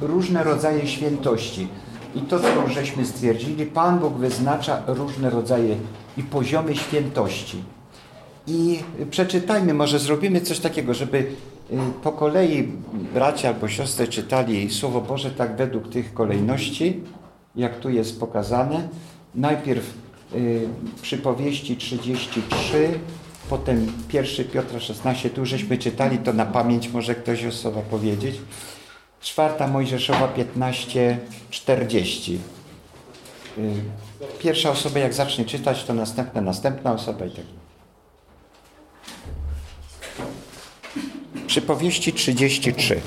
różne rodzaje świętości. I to, co żeśmy stwierdzili, Pan Bóg wyznacza różne rodzaje i poziomy świętości. I przeczytajmy, może zrobimy coś takiego, żeby y, po kolei bracia albo siostry czytali Słowo Boże tak według tych kolejności, jak tu jest pokazane. Najpierw y, przypowieści 33, potem 1 Piotra 16, tu żeśmy czytali to na pamięć, może ktoś osoba powiedzieć. Czwarta Mojżeszowa 15, 40. Y, pierwsza osoba jak zacznie czytać, to następna, następna osoba i tak Przypowieści 33.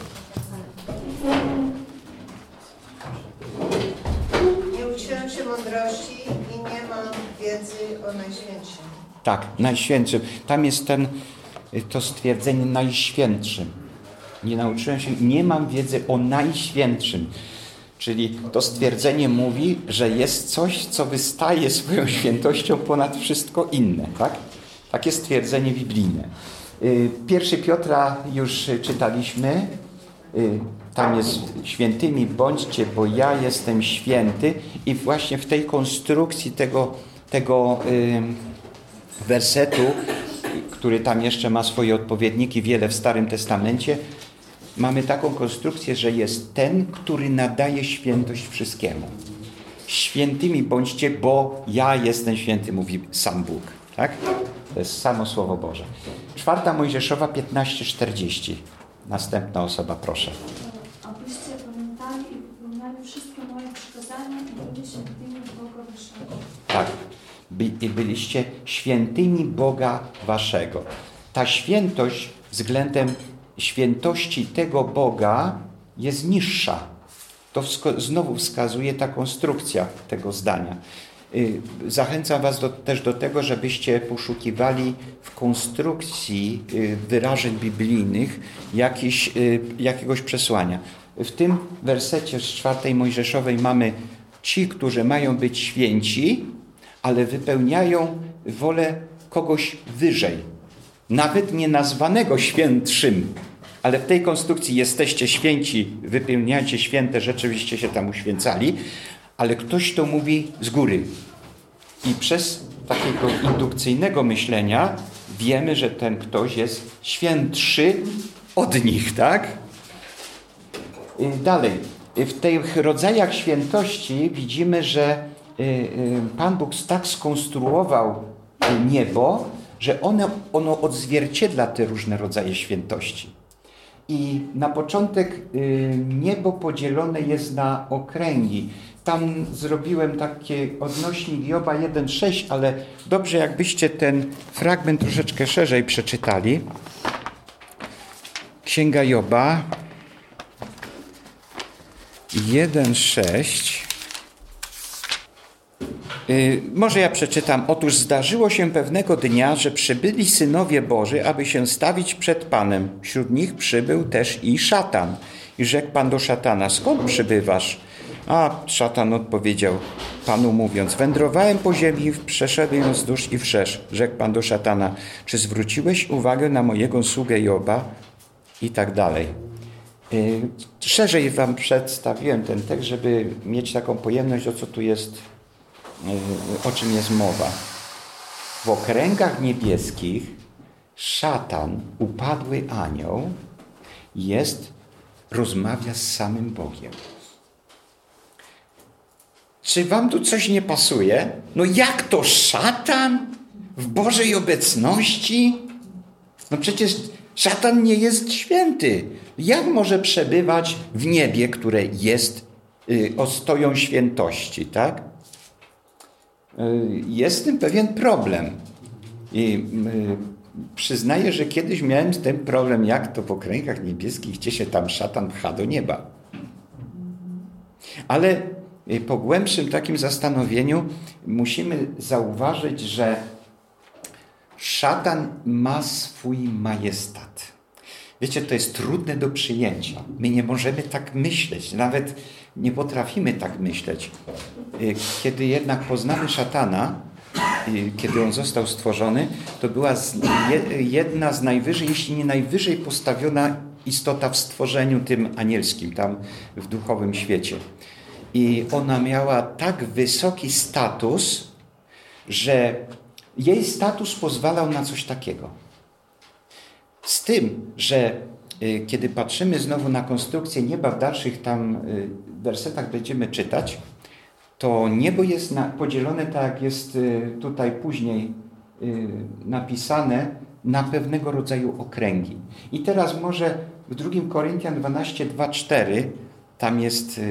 Nie uczyłem się mądrości i nie mam wiedzy o Najświętszym. Tak, Najświętszym. Tam jest ten, to stwierdzenie Najświętszym. Nie nauczyłem się, nie mam wiedzy o Najświętszym. Czyli to stwierdzenie mówi, że jest coś, co wystaje swoją świętością ponad wszystko inne. Tak? Takie stwierdzenie biblijne. Y, pierwszy Piotra już czytaliśmy. Y, tam jest świętymi bądźcie, bo ja jestem święty. I właśnie w tej konstrukcji tego, tego y, wersetu, który tam jeszcze ma swoje odpowiedniki wiele w Starym Testamencie, mamy taką konstrukcję, że jest ten, który nadaje świętość wszystkiemu. Świętymi bądźcie, bo ja jestem święty, mówi sam Bóg. Tak? To jest samo Słowo Boże. Czwarta Mojżeszowa 15:40. Następna osoba, proszę. Abyście pamiętali i wypełniali wszystkie moje przykazania i byli świętymi Boga Waszego. Tak. By, byliście świętymi Boga Waszego. Ta świętość względem świętości tego Boga jest niższa. To znowu wskazuje ta konstrukcja tego zdania. Y, zachęcam Was do, też do tego, żebyście poszukiwali w konstrukcji y, wyrażeń biblijnych jakiś, y, jakiegoś przesłania. W tym wersecie z czwartej Mojżeszowej mamy ci, którzy mają być święci, ale wypełniają wolę kogoś wyżej, nawet nie nazwanego świętszym, ale w tej konstrukcji jesteście święci, wypełniacie święte, rzeczywiście się tam uświęcali, ale ktoś to mówi z góry. I przez takiego indukcyjnego myślenia wiemy, że ten ktoś jest świętszy od nich, tak? Dalej. W tych rodzajach świętości widzimy, że y, y, Pan Bóg tak skonstruował niebo, że ono, ono odzwierciedla te różne rodzaje świętości. I na początek y, niebo podzielone jest na okręgi. Tam zrobiłem takie odnośnik Joba 1,6, ale dobrze jakbyście ten fragment troszeczkę szerzej przeczytali. Księga Joba 1,6. Yy, może ja przeczytam. Otóż zdarzyło się pewnego dnia, że przybyli synowie Boży, aby się stawić przed Panem. Wśród nich przybył też i szatan. I rzekł Pan do szatana, skąd przybywasz? A szatan odpowiedział Panu mówiąc, wędrowałem po ziemi, przeszedłem wzdłuż i wszerz. Rzekł Pan do szatana, czy zwróciłeś uwagę na mojego sługę Joba? I tak dalej. Yy, szerzej Wam przedstawiłem ten tekst, żeby mieć taką pojemność, o co tu jest o czym jest mowa. W okręgach niebieskich szatan, upadły anioł, jest, rozmawia z samym Bogiem. Czy wam tu coś nie pasuje? No jak to szatan w Bożej obecności? No przecież szatan nie jest święty. Jak może przebywać w niebie, które jest y, ostoją świętości, tak? Y, jest z tym pewien problem. I y, przyznaję, że kiedyś miałem tym problem, jak to w okręgach niebieskich, gdzie się tam szatan pcha do nieba. Ale y, po głębszym takim zastanowieniu musimy zauważyć, że szatan ma swój majestat. Wiecie, to jest trudne do przyjęcia. My nie możemy tak myśleć, nawet nie potrafimy tak myśleć. Y, kiedy jednak poznamy szatana, y, kiedy on został stworzony, to była jedna z najwyżej, jeśli nie najwyżej postawiona istota w stworzeniu tym anielskim, tam w duchowym świecie. I ona miała tak wysoki status, że jej status pozwalał na coś takiego. Z tym, że y, kiedy patrzymy znowu na konstrukcję nieba w dalszych tam wersetach będziemy czytać, to niebo jest podzielone tak jak jest y, tutaj później napisane na pewnego rodzaju okręgi. I teraz może w 2 Koryntian 12, 2, 4 tam jest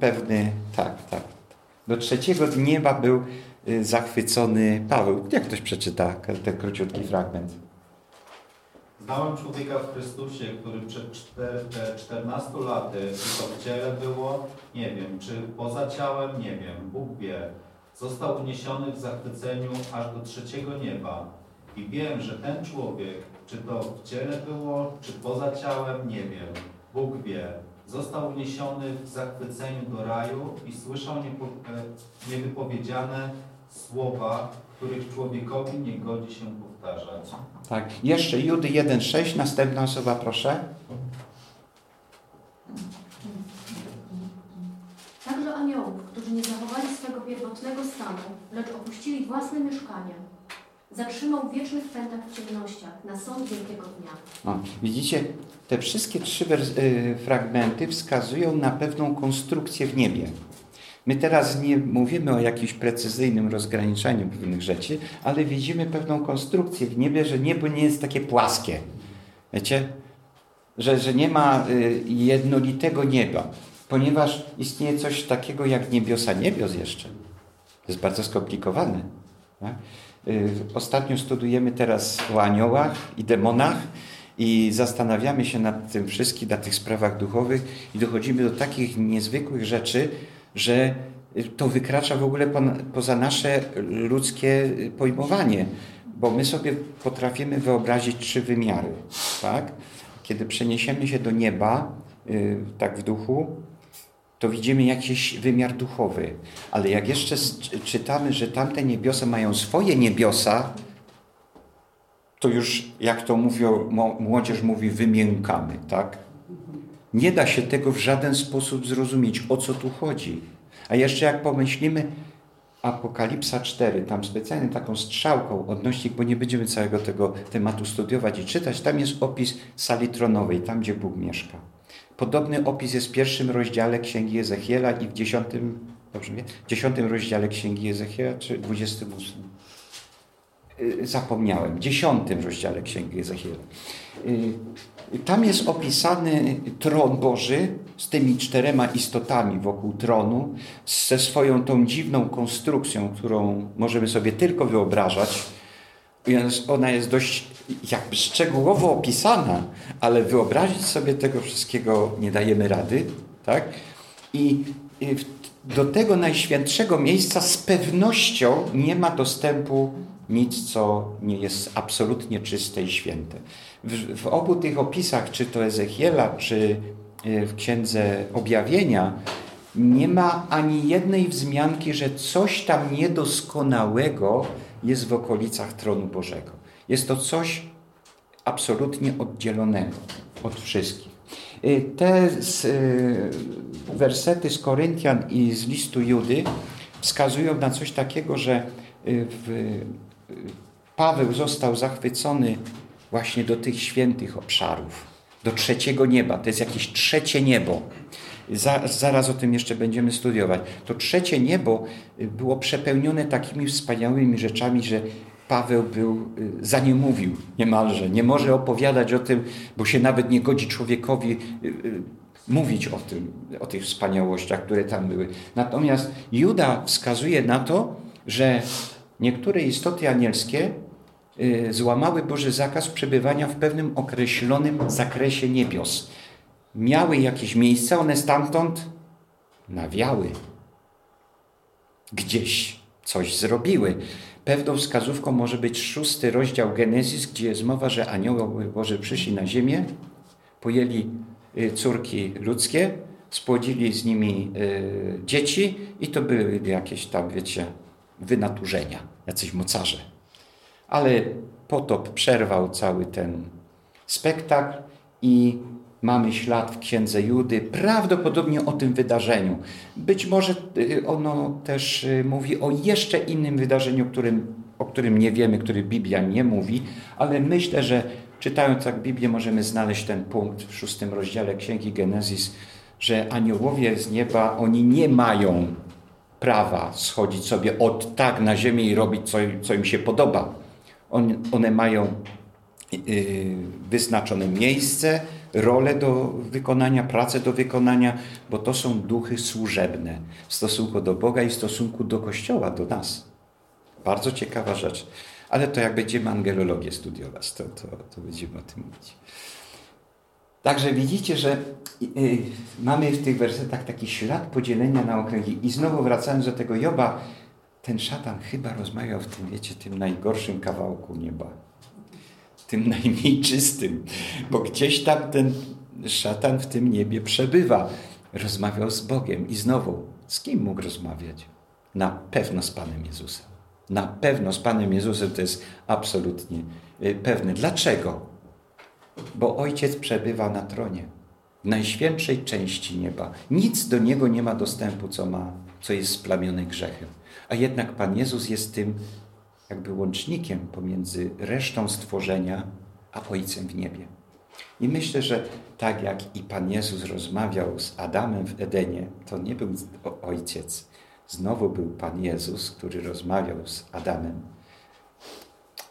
pewny, tak, tak. Do trzeciego nieba był zachwycony Paweł. Jak ktoś przeczyta ten króciutki fragment? Znałem człowieka w Chrystusie, który przed 14 laty, czy to w ciele było, nie wiem, czy poza ciałem, nie wiem, Bóg wie. Został uniesiony w zachwyceniu aż do trzeciego nieba. I wiem, że ten człowiek, czy to w ciele było, czy poza ciałem, nie wiem, Bóg wie. Został uniesiony w zachwyceniu do raju i słyszał e, niewypowiedziane słowa, których człowiekowi nie godzi się powtarzać. Tak. Jeszcze Judy 1,6. Następna osoba, proszę. Także aniołów, którzy nie zachowali swego pierwotnego stanu, lecz opuścili własne mieszkanie, zatrzymał w wiecznych pętach w ciemnościach na sąd wielkiego dnia. No, widzicie, te wszystkie trzy y, fragmenty wskazują na pewną konstrukcję w niebie. My teraz nie mówimy o jakimś precyzyjnym rozgraniczeniu pewnych rzeczy, ale widzimy pewną konstrukcję w niebie, że niebo nie jest takie płaskie. Wiecie? Że, że nie ma y, jednolitego nieba, ponieważ istnieje coś takiego jak niebiosa niebios jeszcze. To jest bardzo skomplikowane. Tak? Y, ostatnio studujemy teraz o aniołach i demonach i zastanawiamy się nad tym wszystkim, nad tych sprawach duchowych i dochodzimy do takich niezwykłych rzeczy, że to wykracza w ogóle poza nasze ludzkie pojmowanie, bo my sobie potrafimy wyobrazić trzy wymiary. Tak? Kiedy przeniesiemy się do nieba, y, tak w duchu, to widzimy jakiś wymiar duchowy. Ale jak jeszcze czytamy, że tamte niebiosa mają swoje niebiosa, to już, jak to mówią, młodzież mówi, wymiękamy, tak? Nie da się tego w żaden sposób zrozumieć, o co tu chodzi. A jeszcze jak pomyślimy, Apokalipsa 4, tam specjalnie taką strzałką odnośnik, bo nie będziemy całego tego tematu studiować i czytać, tam jest opis sali tronowej, tam gdzie Bóg mieszka. Podobny opis jest w pierwszym rozdziale Księgi Ezechiela i w dziesiątym, dobrze mówię, dziesiątym rozdziale Księgi Ezechiela, czy dwudziestym ósmym. Y, zapomniałem, dziesiątym rozdziale Księgi Ezechiela. Y, tam jest opisany tron Boży z tymi czterema istotami wokół tronu, ze swoją tą dziwną konstrukcją, którą możemy sobie tylko wyobrażać. Ona jest dość jakby szczegółowo opisana, ale wyobrazić sobie tego wszystkiego nie dajemy rady. Tak? I do tego najświętszego miejsca z pewnością nie ma dostępu nic, co nie jest absolutnie czyste i święte. W, w obu tych opisach, czy to Ezechiela, czy e, w Księdze Objawienia, nie ma ani jednej wzmianki, że coś tam niedoskonałego jest w okolicach tronu Bożego. Jest to coś absolutnie oddzielonego od wszystkich. E, te z, e, wersety z Koryntian i z listu Judy wskazują na coś takiego, że w, Paweł został zachwycony właśnie do tych świętych obszarów, do trzeciego nieba. To jest jakieś trzecie niebo. Zaraz o tym jeszcze będziemy studiować. To trzecie niebo y, było przepełnione takimi wspaniałymi rzeczami, że Paweł był, y, za nie mówił niemalże. Nie może opowiadać o tym, bo się nawet nie godzi człowiekowi y, mówić o tym, o tych wspaniałościach, które tam były. Natomiast Juda wskazuje na to, że niektóre istoty anielskie Y, złamały Boży zakaz przebywania w pewnym określonym zakresie niebios. Miały jakieś miejsce, one stamtąd nawiały. Gdzieś coś zrobiły. Pewną wskazówką może być szósty rozdział Genezis, gdzie jest mowa, że aniołowie Boże przyszli na ziemię, pojęli y, córki ludzkie, spłodzili z nimi y, dzieci i to były jakieś tam, wiecie, wynaturzenia, jacyś mocarze ale potop przerwał cały ten spektakl i mamy ślad w księdze Judy, prawdopodobnie o tym wydarzeniu. Być może y, ono też y, mówi o jeszcze innym wydarzeniu, którym, o którym nie wiemy, który Biblia nie mówi, ale myślę, że czytając tak Biblię możemy znaleźć ten punkt w szóstym rozdziale Księgi Genezis, że aniołowie z nieba, oni nie mają prawa schodzić sobie od tak na ziemię i robić, co, co im się podoba. On, one mają yy, wyznaczone miejsce, rolę do wykonania, pracę do wykonania, bo to są duchy służebne w stosunku do Boga i w stosunku do Kościoła, do nas. Bardzo ciekawa rzecz. Ale to jak będziemy angelologię studiować, to, to, to będziemy o tym mówić. Także widzicie, że y, mamy w tych wersetach taki ślad podzielenia na okręgi. I znowu wracając do tego Joba, ten szatan chyba rozmawiał w tym, wiecie, tym najgorszym kawałku nieba. Tym najmniej czystym. Bo gdzieś tam ten szatan w tym niebie przebywa. Rozmawiał z Bogiem. I znowu, z kim mógł rozmawiać? Na pewno z Panem Jezusem. Na pewno z Panem Jezusem to jest absolutnie y, pewne. Dlaczego? Bo Ojciec przebywa na tronie, w najświętszej części nieba. Nic do Niego nie ma dostępu, co, ma, co jest splamione grzechem. A jednak Pan Jezus jest tym jakby łącznikiem pomiędzy resztą stworzenia, a Ojcem w niebie. I myślę, że tak jak i Pan Jezus rozmawiał z Adamem w Edenie, to nie był Ojciec. Znowu był Pan Jezus, który rozmawiał z Adamem.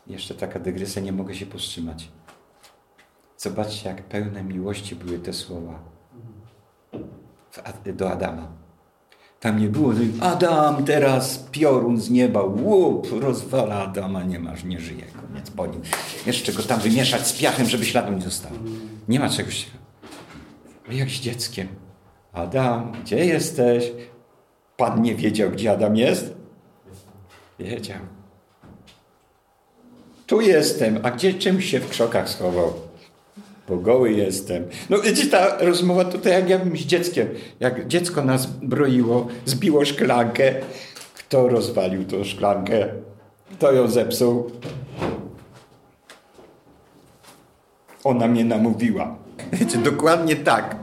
Jeszcze taka dygresja, nie mogę się powstrzymać. Zobaczcie, jak pełne miłości były te słowa do Adama. Tam nie było, że Adam teraz piorun z nieba, łup, rozwala Adama, nie masz, nie żyje, koniec po nim. Jeszcze go tam wymieszać z piachem, żeby śladu nie zostało. Nie ma czegoś takiego. Jak z dzieckiem. Adam, gdzie jesteś? Pan nie wiedział, gdzie Adam jest? Wiedział. Tu jestem, a gdzie czymś się w krzokach schował? Bo goły jestem. No wiecie, ta rozmowa tutaj jak ja bym z dzieckiem. Jak dziecko nas broiło, zbiło szklankę. Kto rozwalił tą szklankę? Kto ją zepsuł? Ona mnie namówiła. Wiecie, dokładnie tak.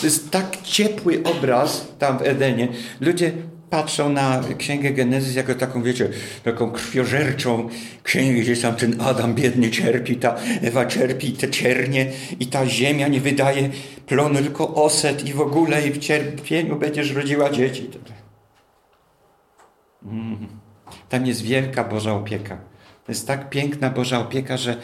To jest tak ciepły obraz tam w Edenie. Ludzie patrzą na Księgę Genezys jako taką, wiecie, taką krwiożerczą księgę, gdzie tam ten Adam biedny cierpi, ta Ewa cierpi, te ciernie i ta ziemia nie wydaje plonu, tylko oset i w ogóle i w cierpieniu będziesz rodziła dzieci. Mm. Tam jest wielka Boża opieka. To jest tak piękna Boża opieka, że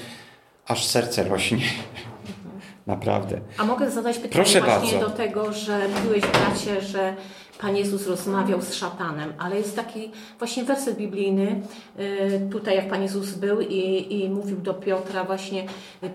aż serce rośnie. Naprawdę. A mogę zadać pytanie Proszę właśnie bardzo. do tego, że mówiłeś bracie, że Pan Jezus rozmawiał z szatanem, ale jest taki właśnie werset biblijny, y, tutaj jak Pan Jezus był i, i mówił do Piotra właśnie,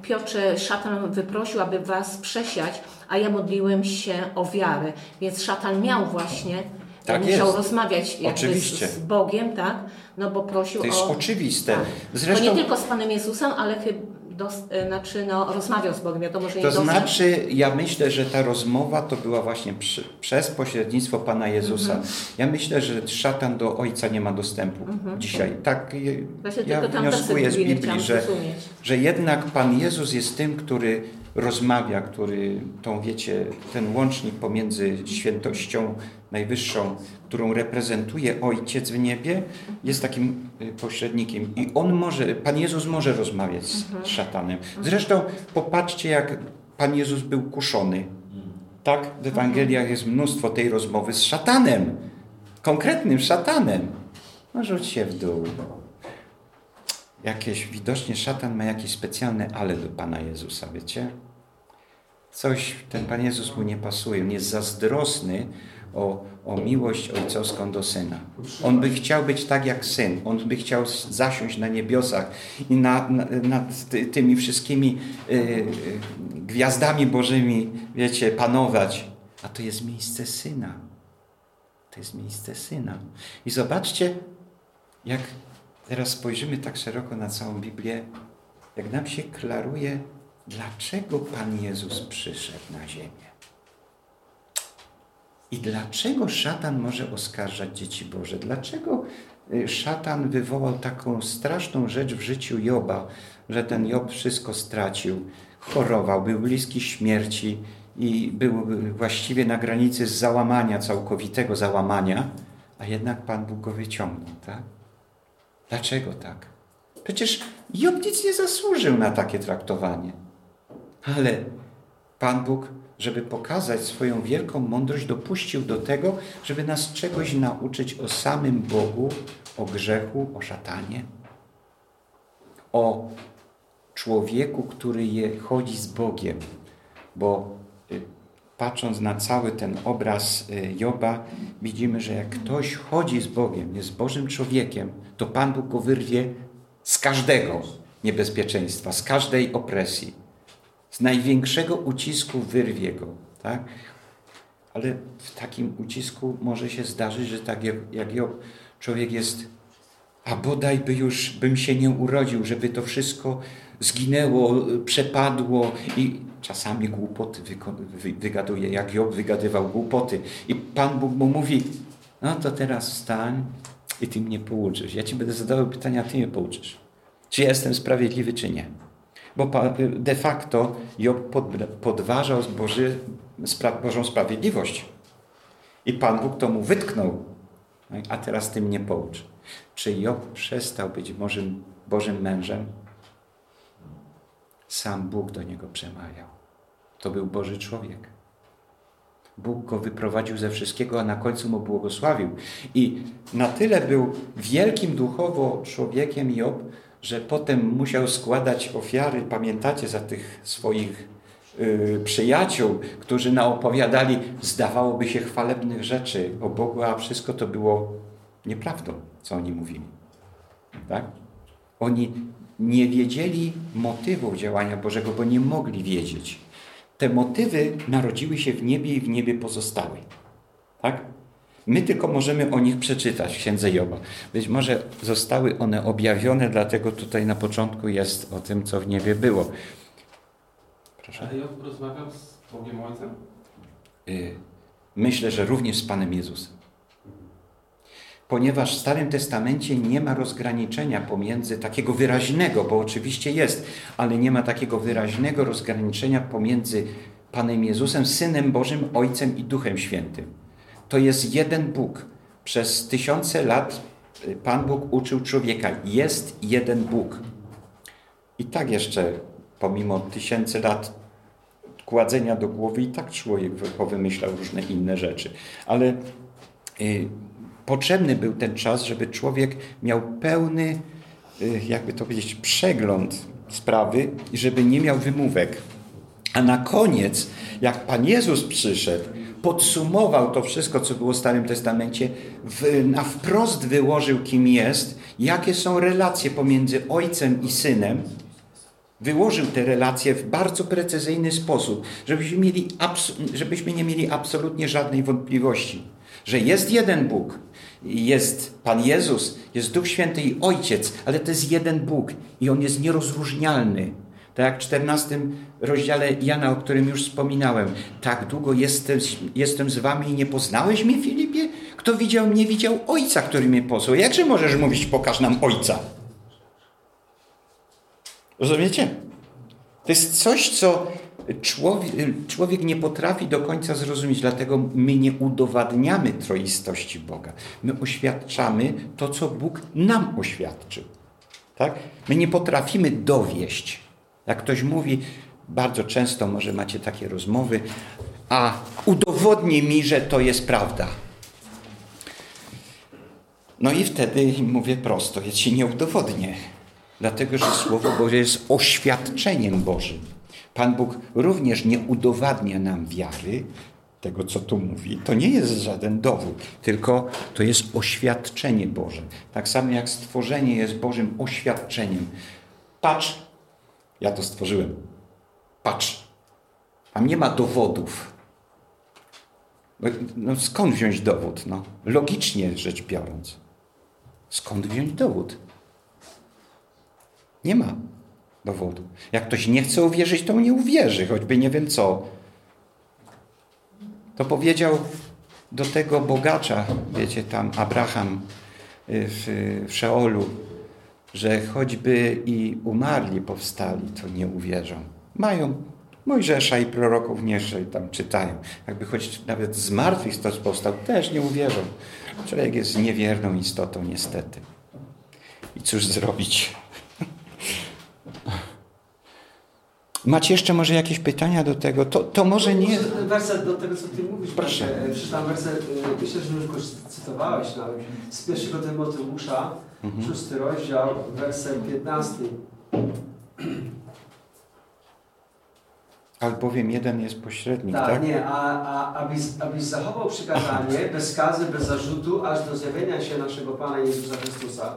Piotrze, szatan wyprosił, aby was przesiać, a ja modliłem się o wiarę. Więc szatan miał właśnie, Tak musiał jest. rozmawiać Oczywiście. z, z Bogiem, tak? No bo prosił To jest o... oczywiste. Tak. Zresztą, To nie tylko z Panem Jezusem, ale chyba dos, y, znaczy, no, rozmawiał z Bogiem. Wiadomo, że nie To dosyć- znaczy, ja myślę, że ta rozmowa to była właśnie przy, przez pośrednictwo Pana Jezusa. Mhm. Ja myślę, że szatan do Ojca nie ma dostępu dzisiaj. Tak Mhm. Właśnie ja wnioskuję z Biblii, że, że jednak Pan Jezus jest tym, który rozmawia, który tą, wiecie, ten łącznik pomiędzy świętością najwyższą, którą reprezentuje Ojciec w niebie, jest takim y, pośrednikiem. I On może, Pan Jezus może rozmawiać z Mhm. szatanem. Zresztą popatrzcie, jak Pan Jezus był kuszony. Tak? W Ewangeliach jest mnóstwo tej rozmowy z szatanem. Konkretnym szatanem. No rzuć się w dół. Jakieś, widocznie szatan ma jakieś specjalne ale do Pana Jezusa, wiecie? Coś, ten Pan Jezus mu nie pasuje. On jest zazdrosny o, o miłość ojcowską do Syna. On by chciał być tak jak Syn. On by chciał zasiąść na niebiosach i na, na, nad ty, tymi wszystkimi y, y, gwiazdami bożymi, wiecie, panować. A to jest miejsce Syna. To jest miejsce Syna. I zobaczcie, jak teraz spojrzymy tak szeroko na całą Biblię, jak nam się klaruje, dlaczego Pan Jezus przyszedł na ziemię. I dlaczego szatan może oskarżać dzieci Boże? Dlaczego y, szatan wywołał taką straszną rzecz w życiu Joba, że ten Job wszystko stracił, chorował, był bliski śmierci i był właściwie na granicy załamania, całkowitego załamania, a jednak Pan Bóg go wyciągnął, tak? Dlaczego tak? Przecież Job nic nie zasłużył na takie traktowanie. Ale Pan Bóg, żeby pokazać swoją wielką mądrość, dopuścił do tego, żeby nas czegoś nauczyć o samym Bogu, o grzechu, o szatanie, o człowieku, który je chodzi z Bogiem. Bo patrząc na cały ten obraz y, Joba, widzimy, że jak ktoś chodzi z Bogiem, jest Bożym człowiekiem, to Pan Bóg go wyrwie z każdego niebezpieczeństwa, z każdej opresji. Z największego ucisku wyrwie go. Tak? Ale w takim ucisku może się zdarzyć, że tak jak Job, człowiek jest, a bodaj by już bym się nie urodził, żeby to wszystko zginęło, przepadło i czasami głupoty wygaduje, jak Job wygadywał głupoty. I Pan Bóg mu mówi, no to teraz wstań i ty mnie pouczysz. Ja ci będę zadawał pytania, a ty mnie pouczysz. Czy jestem sprawiedliwy, czy nie. Bo de facto Job podważał Boży, Bożą sprawiedliwość. I Pan Bóg to mu wytknął. No a teraz ty mnie poucz. Czy Job przestał być Bożym, Bożym mężem? Sam Bóg do niego przemawiał. To był Boży człowiek. Bóg go wyprowadził ze wszystkiego, a na końcu mu błogosławił. I na tyle był wielkim duchowo człowiekiem Job, że potem musiał składać ofiary, pamiętacie, za tych swoich yy, przyjaciół, którzy naopowiadali, zdawałoby się, chwalebnych rzeczy o Bogu, a wszystko to było nieprawdą, co oni mówili. Tak? Oni nie wiedzieli motywów działania Bożego, bo nie mogli wiedzieć. Te motywy narodziły się w niebie i w niebie pozostały. Tak? My tylko możemy o nich przeczytać w Księdze Joba. Być może zostały one objawione, dlatego tutaj na początku jest o tym, co w niebie było. Proszę. Ale Job rozmawiał z Bogiem Ojcem? Y, myślę, że również z Panem Jezusem ponieważ w Starym Testamencie nie ma rozgraniczenia pomiędzy takiego wyraźnego, bo oczywiście jest, ale nie ma takiego wyraźnego rozgraniczenia pomiędzy Panem Jezusem, Synem Bożym, Ojcem i Duchem Świętym. To jest jeden Bóg. Przez tysiące lat y, Pan Bóg uczył człowieka. Jest jeden Bóg. I tak jeszcze, pomimo tysięcy lat kładzenia do głowy, i tak człowiek powymyślał różne inne rzeczy. Ale y, potrzebny był ten czas, żeby człowiek miał pełny, y, jakby to powiedzieć, przegląd sprawy i żeby nie miał wymówek. A na koniec, jak Pan Jezus przyszedł, podsumował to wszystko, co było w Starym Testamencie, w, na wprost wyłożył, kim jest, jakie są relacje pomiędzy Ojcem i Synem, wyłożył te relacje w bardzo precyzyjny sposób, żebyśmy, mieli żebyśmy nie mieli absolutnie żadnej wątpliwości, że jest jeden Bóg, jest Pan Jezus, jest Duch Święty i Ojciec, ale to jest jeden Bóg i On jest nierozróżnialny. Tak jak w 14 rozdziale Jana, o którym już wspominałem. Tak długo jestem, jestem z wami i nie poznałeś mnie, Filipie? Kto widział mnie, widział Ojca, który mnie posłał. Jakże możesz mówić, pokaż nam Ojca? Rozumiecie? To jest coś, co człowiek, nie potrafi do końca zrozumieć, dlatego my nie udowadniamy troistości Boga. My oświadczamy to, co Bóg nam oświadczył. Tak? My nie potrafimy dowieść. Jak ktoś mówi, bardzo często może macie takie rozmowy, a udowodnij mi, że to jest prawda. No i wtedy mówię prosto, ja ci nie udowodnię. Dlatego, że Słowo Boże jest oświadczeniem Bożym. Pan Bóg również nie udowadnia nam wiary, tego co tu mówi. To nie jest żaden dowód, tylko to jest oświadczenie Boże. Tak samo jak stworzenie jest Bożym oświadczeniem. Patrz, ja to stworzyłem. Patrz. Tam nie ma dowodów. No, skąd wziąć dowód? No, logicznie rzecz biorąc. Skąd wziąć dowód? Nie ma dowodu. Jak ktoś nie chce uwierzyć, to nie uwierzy, choćby nie wiem co. To powiedział do tego bogacza, wiecie, tam Abraham y, w, w Szeolu, że choćby i umarli powstali, to nie uwierzą. Mają, Mojżesza i proroków niżej tam czytają. Jakby choć nawet z martwych ktoś powstał, też nie uwierzą. Człowiek jest niewierną istotą niestety. I cóż zrobić? Macie jeszcze może jakieś pytania do tego? To, to może nie... Ten werset do tego, co Ty mówisz. Proszę. Panie, Przeczytam werset, y, myślę, że już go cytowałeś nawet, z pierwszego Tymoteusza, Mhm. szósty rozdział, werset 15. Albowiem jeden jest pośrednik, tak? Tak, nie, a, a abyś, abyś zachował przykazanie bez skazy, bez zarzutu, aż do zjawienia się naszego Pana Jezusa Chrystusa,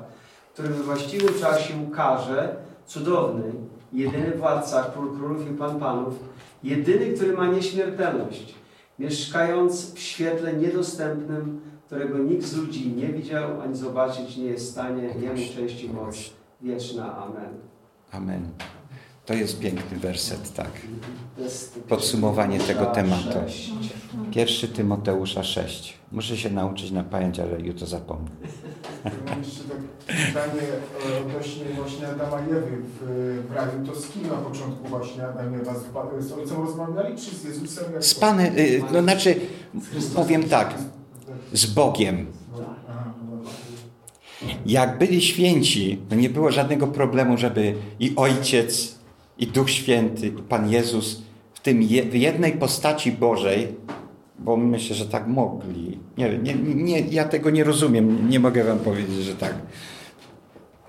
który we właściwym czasie ukaże, cudowny, jedyny władca, król królów i pan panów, jedyny, który ma nieśmiertelność, mieszkając w świetle niedostępnym, którego nikt z ludzi nie widział ani zobaczyć nie jest w stanie, jemu części moc wieczna. Amen. Amen. To jest piękny werset, tak. Podsumowanie tego tematu. Pierwszy Tymoteusza 6. Muszę się nauczyć na pamięć, ale jutro zapomnę. Jeszcze takie pytanie e, odnośnie właśnie Adama i w, w raju. To z kim na początku właśnie Adam i z, z ojcem rozmawiali, czy z Jezusem? Jak Z Panem, y, no znaczy, powiem tak, z Bogiem. Jak byli święci, to nie było żadnego problemu, żeby i Ojciec, i Duch Święty, i Pan Jezus w tym jednej postaci Bożej, bo myślę, że tak mogli. Nie, nie, nie, ja tego nie rozumiem, nie mogę wam powiedzieć, że tak.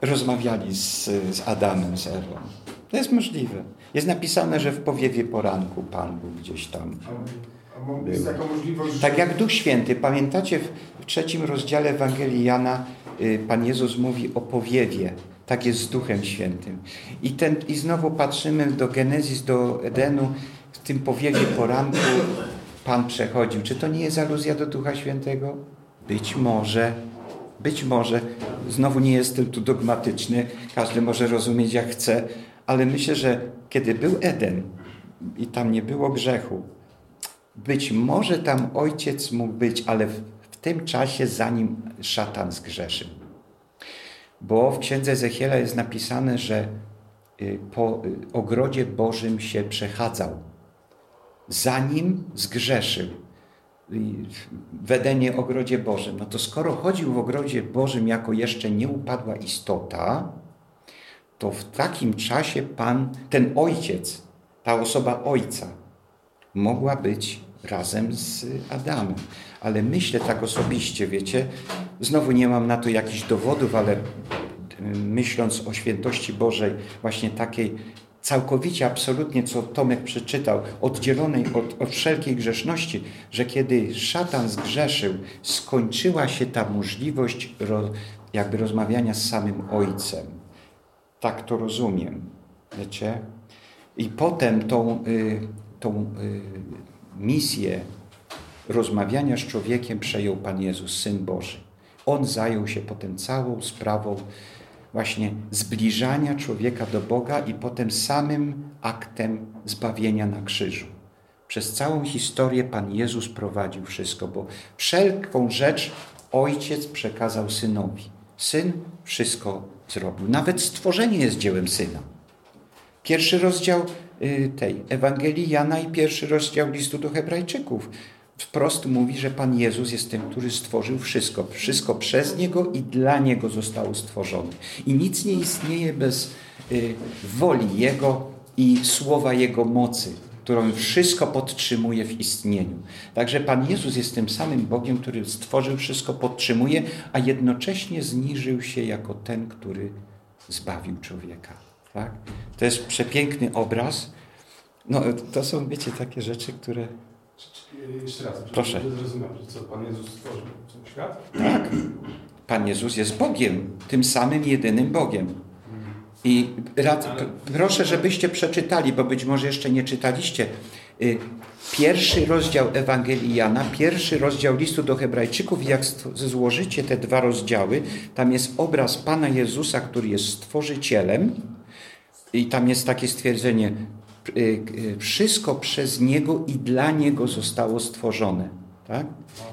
Rozmawiali z, z Adamem, z Ewą. To jest możliwe. Jest napisane, że w powiewie poranku Pan był gdzieś tam. Jest taka możliwość, Tak jak Duch Święty. Pamiętacie w, w trzecim rozdziale Ewangelii Jana y, Pan Jezus mówi o powiewie. Tak jest z Duchem Świętym. I, ten, I znowu patrzymy do Genezis, do Edenu. W tym powiewie poranku Pan przechodził. Czy to nie jest aluzja do Ducha Świętego? Być może. Być może. Znowu nie jestem tu dogmatyczny. Każdy może rozumieć jak chce. Ale myślę, że kiedy był Eden i tam nie było grzechu, być może tam ojciec mógł być, ale w, w tym czasie, zanim szatan zgrzeszył. Bo w księdze Ezechiela jest napisane, że y, po y, ogrodzie Bożym się przechadzał, zanim zgrzeszył. W Edenie ogrodzie Bożym. No to skoro chodził w ogrodzie Bożym jako jeszcze nie upadła istota, to w takim czasie Pan, ten ojciec, ta osoba ojca, mogła być razem z Adamem. Ale myślę tak osobiście, wiecie, znowu nie mam na to jakichś dowodów, ale y, myśląc o świętości Bożej, właśnie takiej całkowicie, absolutnie, co Tomek przeczytał, oddzielonej od, od wszelkiej grzeszności, że kiedy szatan zgrzeszył, skończyła się ta możliwość ro, jakby rozmawiania z samym Ojcem. Tak to rozumiem, wiecie? I potem tą, y, tą y, misję rozmawiania z człowiekiem przejął Pan Jezus, Syn Boży. On zajął się potem całą sprawą właśnie zbliżania człowieka do Boga i potem samym aktem zbawienia na krzyżu. Przez całą historię Pan Jezus prowadził wszystko, bo wszelką rzecz Ojciec przekazał Synowi. Syn wszystko zrobił. Nawet stworzenie jest dziełem Syna. Pierwszy rozdział y, tej Ewangelii Jana i pierwszy rozdział listu do Hebrajczyków wprost mówi, że Pan Jezus jest tym, który stworzył wszystko. Wszystko przez Niego i dla Niego zostało stworzone. I nic nie istnieje bez y, woli Jego i słowa Jego mocy, którą wszystko podtrzymuje w istnieniu. Także Pan Jezus jest tym samym Bogiem, który stworzył wszystko, podtrzymuje, a jednocześnie zniżył się jako ten, który zbawił człowieka. Tak? To jest przepiękny obraz. No, to są, wiecie, takie rzeczy, które Jeszcze raz, Proszę. zrozumiał, co Pan Jezus stworzył świat? Tak. Pan Jezus jest Bogiem, tym samym jedynym Bogiem. I rad, proszę, żebyście przeczytali, bo być może jeszcze nie czytaliście. Y, Pierwszy rozdział Ewangelii Jana, pierwszy rozdział listu do Hebrajczyków, jak złożycie te dwa rozdziały, tam jest obraz Pana Jezusa, który jest stworzycielem, i tam jest takie stwierdzenie: y, y, wszystko przez Niego i dla Niego zostało stworzone. Tak?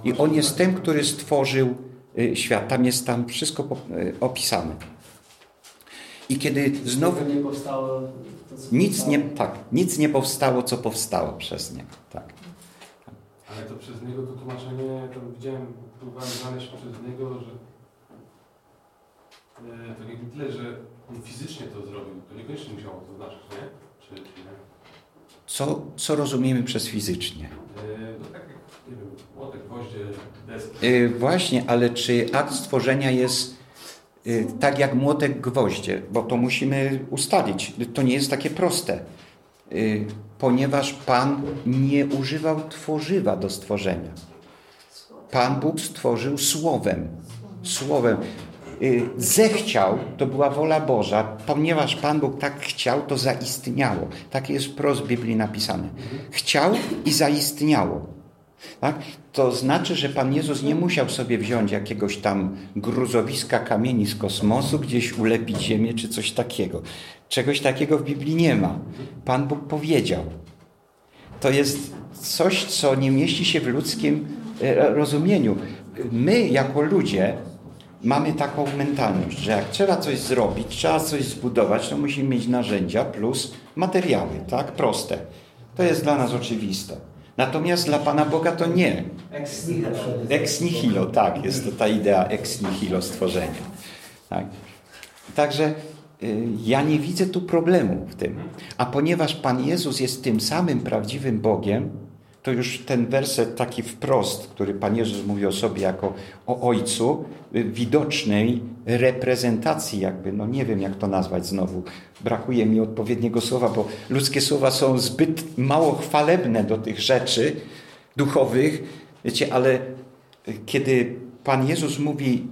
I On jest tym, który stworzył y, świat. Tam jest tam wszystko y, opisane. I kiedy znowu nie powstało to, nic nie, tak, nic nie powstało, co powstało przez niego. Tak. Ale to przez niego to tłumaczenie, tam widziałem, próbowałem znaleźć przez niego, że e, tak jak tyle, że on fizycznie to zrobił, to niekoniecznie musiało to znaczyć, nie? Co, co rozumiemy przez fizycznie? Yy, właśnie, ale czy akt stworzenia jest yy, tak jak młotek gwoździe? Bo to musimy ustalić. To nie jest takie proste. Yy, ponieważ Pan nie używał tworzywa do stworzenia. Pan Bóg stworzył słowem. Słowem. Yy, zechciał, to była wola Boża, ponieważ Pan Bóg tak chciał, to zaistniało. Tak jest wprost w Biblii napisane. Chciał i zaistniało. Tak? To znaczy, że Pan Jezus nie musiał sobie wziąć jakiegoś tam gruzowiska kamieni z kosmosu, gdzieś ulepić ziemię czy coś takiego. Czegoś takiego w Biblii nie ma. Pan Bóg powiedział. To jest coś, co nie mieści się w ludzkim e, rozumieniu. My, jako ludzie, mamy taką mentalność, że jak trzeba coś zrobić, trzeba coś zbudować, to musimy mieć narzędzia plus materiały, tak? Proste. To jest dla nas oczywiste. Natomiast dla Pana Boga to nie. Ex nihilo. Ex nihilo, tak, jest to ta idea ex nihilo stworzenia. Tak. Także y, ja nie widzę tu problemu w tym. A ponieważ Pan Jezus jest tym samym prawdziwym Bogiem, to już ten werset taki wprost, który Pan Jezus mówi o sobie jako o Ojcu, y, widocznej reprezentacji jakby, no nie wiem jak to nazwać znowu, brakuje mi odpowiedniego słowa, bo ludzkie słowa są zbyt mało chwalebne do tych rzeczy duchowych, wiecie, ale y, kiedy Pan Jezus mówi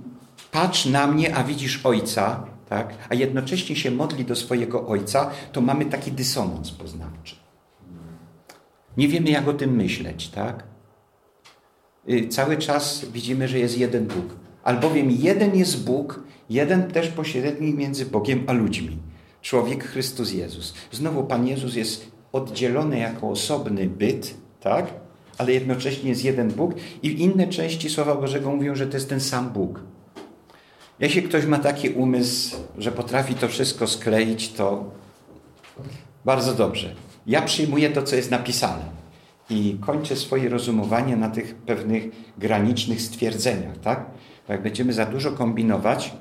patrz na mnie, a widzisz Ojca, tak, a jednocześnie się modli do swojego Ojca, to mamy taki dysonans poznawczy. Nie wiemy, jak o tym myśleć, tak? Y, Cały czas widzimy, że jest jeden Bóg. Albowiem jeden jest Bóg, jeden też pośrednik między Bogiem a ludźmi. Człowiek Chrystus Jezus. Znowu Pan Jezus jest oddzielony jako osobny byt, tak? Ale jednocześnie jest jeden Bóg i inne części Słowa Bożego mówią, że to jest ten sam Bóg. Jeśli ktoś ma taki umysł, że potrafi to wszystko skleić, to bardzo dobrze. Ja przyjmuję to, co jest napisane i kończę swoje rozumowanie na tych pewnych granicznych stwierdzeniach, tak? Bo jak będziemy za dużo kombinować,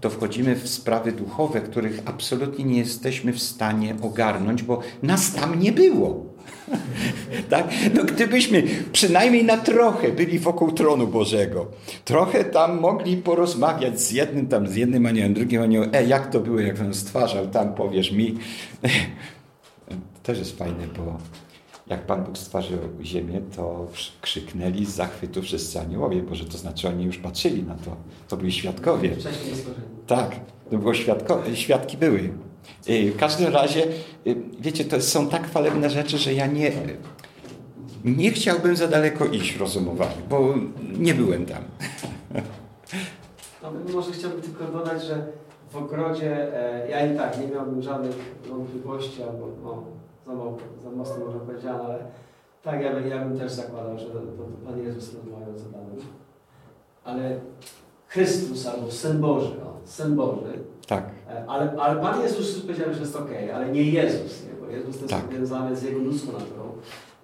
to wchodzimy w sprawy duchowe, których absolutnie nie jesteśmy w stanie ogarnąć, bo nas tam nie było. tak? No gdybyśmy przynajmniej na trochę byli wokół tronu Bożego, trochę tam mogli porozmawiać z jednym tam, z jednym aniołem, drugim aniołem, e, jak to było, jak on stwarzał, tam powiesz mi. Też jest fajne, bo jak Pan Bóg stworzył ziemię, to krzyknęli z zachwytu wszyscy aniołowie, bo że to znaczy oni już patrzyli na to. To byli świadkowie. Wcześniej. Tak, to było świadko, świadki były. Y, W każdym razie, y, wiecie, to są tak chwalebne rzeczy, że ja nie, nie chciałbym za daleko iść w rozumowaniu, bo nie byłem tam. No, może chciałbym tylko dodać, że w ogrodzie e, ja i tak nie miałbym żadnych wątpliwości, albo no, za, mało, za mocno może powiedziane, ale tak, ja, bym- ja bym też zakładał, że to, to, Pan Jezus rozmawiał z Adamem. Ale Chrystus albo Syn Boży, o, Syn Boży, Tak, e, ale, ale Pan Jezus powiedział, że jest okej, ale nie Jezus, nie? bo Jezus jest Tak. powiązany z Jego ludzką naturą,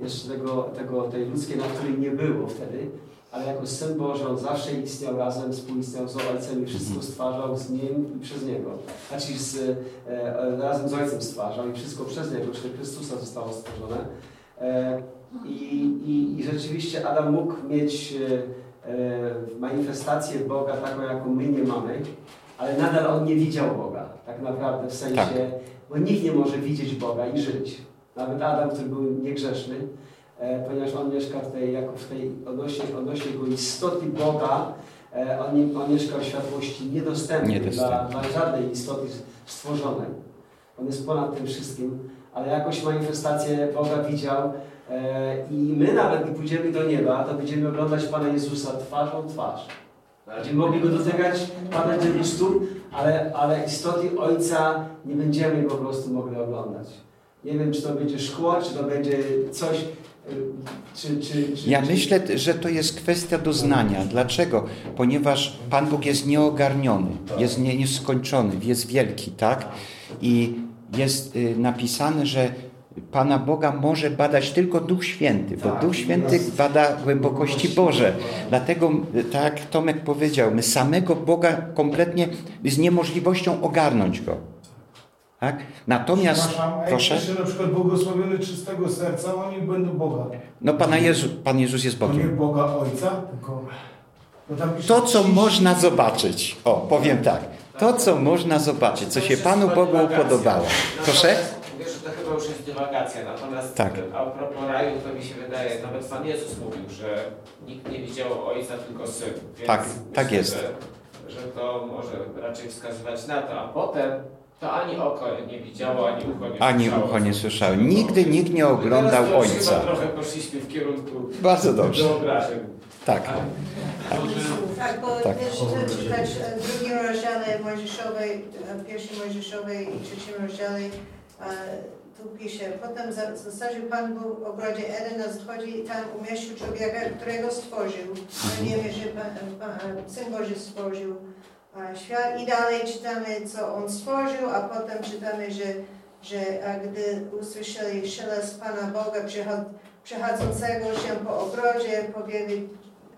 jeszcze tego, tego, tej ludzkiej natury nie było wtedy, ale jako Syn Boży On zawsze istniał razem, współistniał z Ojcem i wszystko Mhm. stwarzał z Nim i przez Niego. Znaczy z, e, e, razem z Ojcem stwarzał i wszystko przez Niego, czyli Chrystusa zostało stworzone. E, i, i, I rzeczywiście Adam mógł mieć e, e, manifestację Boga taką, jaką my nie mamy, ale nadal on nie widział Boga, tak naprawdę w sensie, Tak. bo nikt nie może widzieć Boga i żyć. Nawet Adam, który był niegrzeszny, ponieważ on mieszka w tej, jako w tej odnośnie, odnośnie jego istoty Boga, e, on, on mieszka w światłości niedostępnej dla, dla żadnej istoty stworzonej. On jest ponad tym wszystkim, ale jakąś manifestację Boga widział e, i my nawet, gdy pójdziemy do nieba, to będziemy oglądać Pana Jezusa twarzą w twarz. Będziemy mogli Go dotykać, padać do stóp, ale, ale istoty Ojca nie będziemy po prostu mogli oglądać. Nie wiem, czy to będzie szkło, czy to będzie coś, czy, czy, czy, Ja myślę, że to jest kwestia doznania. Dlaczego? Ponieważ Pan Bóg jest nieogarniony, jest nie- nieskończony, jest wielki, tak? I jest y, napisane, że Pana Boga może badać tylko Duch Święty, bo Tak, Duch Święty bada głębokości Boże. Dlatego, y, tak Tomek powiedział, my samego Boga kompletnie z niemożliwością ogarnąć Go. Tak? Natomiast, proszę, pisze na przykład błogosławiony czystego serca, oni będą Boga. no Pana Jezu, Pan Jezus jest To nie Bogiem. Boga Ojca, tylko... No To, co 30 można zobaczyć. O, powiem tak. To, co można zobaczyć, co się Panu Bogu upodobało. Proszę? Że to chyba już jest dywagacja, natomiast Tak. a propos raju, to mi się wydaje, nawet Pan Jezus mówił, że nikt nie widział Ojca, tylko Syn. Więc Tak, myślę, tak jest. Że, że to może raczej wskazywać na to, a potem to ani oko nie widziało, ani ucho nie Ani słyszało. ucho nie słyszało. Nigdy nikt nie oglądał Teraz Ojca. Trochę poszliśmy w kierunku Bardzo dobrze. wyobrażeń. Tak. Tak, bo Tak. też chcę czytać e, w drugim rozdziale Mojżeszowej, e, pierwszej Mojżeszowej i trzecim rozdziale, e, tu pisze, potem za- zasadził Pan Bóg w ogrodzie Eden na zachodzie i tam umieścił człowieka, którego stworzył. My wiemy, że Pan, Pan, Syn Boży stworzył świat i dalej czytamy, co On stworzył, a potem czytamy, że, że a gdy usłyszeli szelest Pana Boga przechadzającego się po ogrodzie, powiedzieli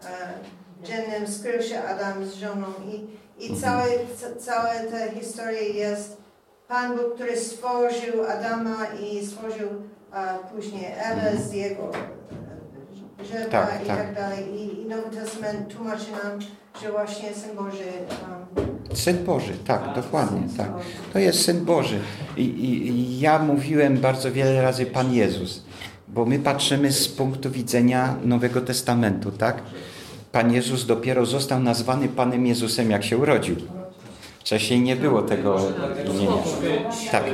e, dziennym skrył się Adam z żoną. I, i całe, ca, całe ta historia jest Pan Bóg, który stworzył Adama i stworzył a, później Ewę z jego drzewa Tak, i tak. tak dalej. I, I Nowy Testament tłumaczy nam, że właśnie Syn Boży um, Syn Boży, tak, dokładnie, tak. To jest Syn Boży. I, i, I ja mówiłem bardzo wiele razy Pan Jezus, bo my patrzymy z punktu widzenia Nowego Testamentu, tak? Pan Jezus dopiero został nazwany Panem Jezusem, jak się urodził. Wcześniej nie było tego imienia. Tak.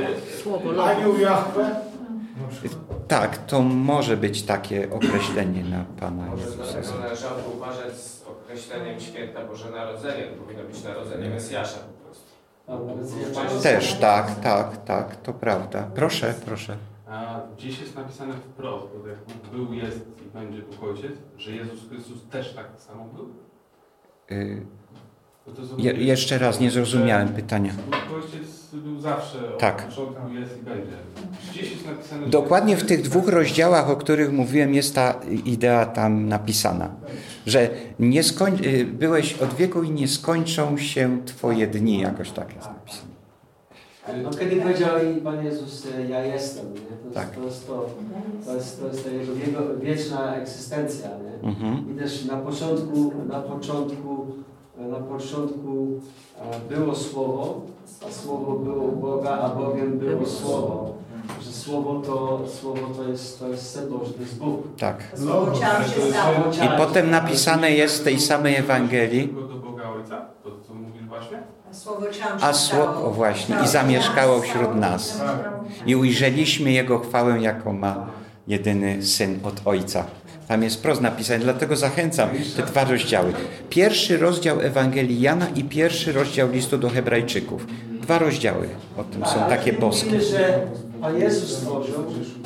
Tak, to może być takie określenie na Pana Może Jezusa. dlatego należało uważać z określeniem święta Boże Narodzenie, to powinno być narodzenie Mesjasza po prostu. Ja- Też, tak, tak, tak, to prawda. Proszę, proszę. A gdzieś jest napisane wprost, bo jak Bóg był, jest i będzie Bóg Ojciec, że Jezus Chrystus też tak samo był? Y, Je, jeszcze raz, nie zrozumiałem pytania. Był zawsze, Tak. jest jest Dokładnie w tych dwóch rozdziałach, o których mówiłem, jest ta idea tam napisana. Że nie skoń... y, byłeś od wieku i nie skończą się Twoje dni, jakoś tak jest napisane. No, kiedy powiedział i Pan Jezus, ja jestem, nie? To, jest, Tak. to, jest to, to, jest, to jest ta jego wiego- wieczna egzystencja. Nie? Mhm. I też na początku, na początku, na początku e, było Słowo, a Słowo było u Boga, a Bogiem było Słowo. Że Słowo to, słowo to jest, to jest Syn Boży, to jest Bóg. Tak. Słowo się stało. Słowo I potem napisane jest w tej samej Ewangelii, a słowo właśnie, i zamieszkało wśród nas. I ujrzeliśmy Jego chwałę, jaką ma jedyny Syn od Ojca. Tam jest wprost napisane, dlatego zachęcam te dwa rozdziały. Pierwszy rozdział Ewangelii Jana i pierwszy rozdział listu do Hebrajczyków. Dwa rozdziały o tym są takie boskie. Pan Jezus stworzył,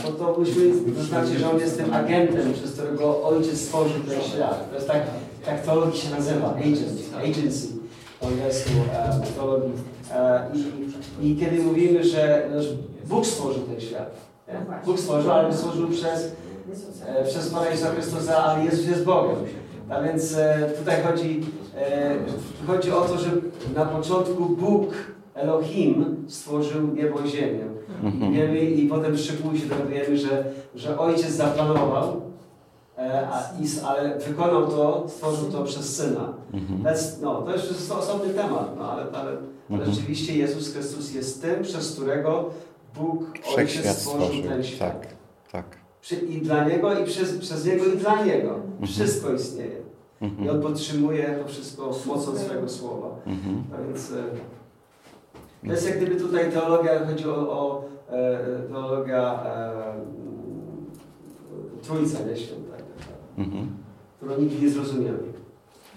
to to musimy zaznaczyć, że On jest tym agentem, przez którego Ojciec stworzył ten świat. To jest tak, tak teologii się nazywa, agent, agency po angielsku e, teologii. E, i, I kiedy mówimy, że, Bóg stworzył ten świat, nie? Bóg stworzył, ale stworzył przez, przez Pana Jezusa Chrystusa, ale Jezus jest Bogiem. A więc e, tutaj chodzi, e, chodzi o to, że na początku Bóg, Elohim, stworzył niebo i ziemię. Mhm. Wiemy i potem szczegóły się dowiadujemy, że, że ojciec zaplanował, e, a, i, ale wykonał to, stworzył to przez syna. Mhm. No, to już jest osobny temat, no, ale, ale, ale Mhm. rzeczywiście Jezus Chrystus jest tym, przez którego Bóg, Ojciec stworzył ten świat. Tak. Przy, I dla Niego, i przez, przez Niego, i dla Niego. Mhm. Wszystko istnieje. I Mhm. On podtrzymuje to wszystko mocą swego słowa. Mhm. A więc e, to jest jak gdyby tutaj teologia, chodzi o, o e, teologia e, Trójca, nie święta, tak, tak, Mhm. którą nigdy nie zrozumiemy.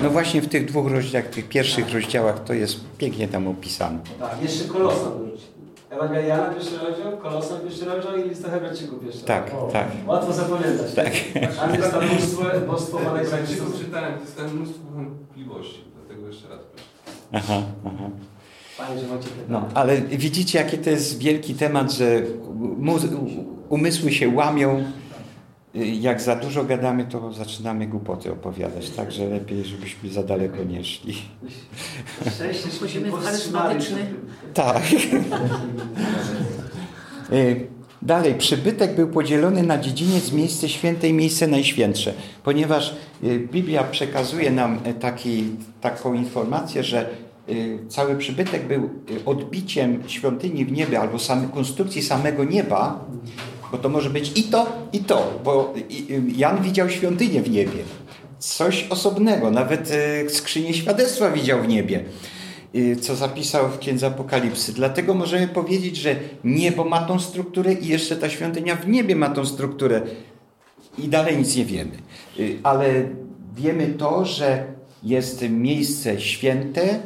No właśnie w tych dwóch rozdziałach, tych pierwszych rozdziałach to jest pięknie tam opisane. Tak, jeszcze Kolosan dorzucili. Ewangeliana pierwszy rozdział, Kolosan pierwszy rozdział i lista Hebrajczyków pierwszy Tak, rozdział. tak. Łatwo zapamiętać. Tak. A jest tam Pana Jak Jezusa. czytałem, to jest tam mnóstwo wątpliwości, dlatego jeszcze raz proszę. Aha, aha. Panie, że macie pytania. No, ale widzicie, jaki to jest wielki temat, że umysły się łamią. Jak za dużo gadamy, to zaczynamy głupoty opowiadać, także lepiej, żebyśmy za daleko nie szli. Szczęście, powstrzymali. charyzmatyczny. Tak. Y, Dalej, przybytek był podzielony na dziedziniec, miejsce święte i miejsce najświętsze, ponieważ y, Biblia przekazuje nam y, taki, taką informację, że cały przybytek był odbiciem świątyni w niebie albo konstrukcji samego nieba, bo to może być i to, i to, bo Jan widział świątynię w niebie. Coś osobnego, nawet y, skrzynię świadectwa widział w niebie y, co zapisał w Księdze Apokalipsy. Dlatego możemy powiedzieć, że niebo ma tą strukturę i jeszcze ta świątynia w niebie ma tą strukturę. I dalej nic nie wiemy. Y, Ale wiemy to, że jest miejsce święte,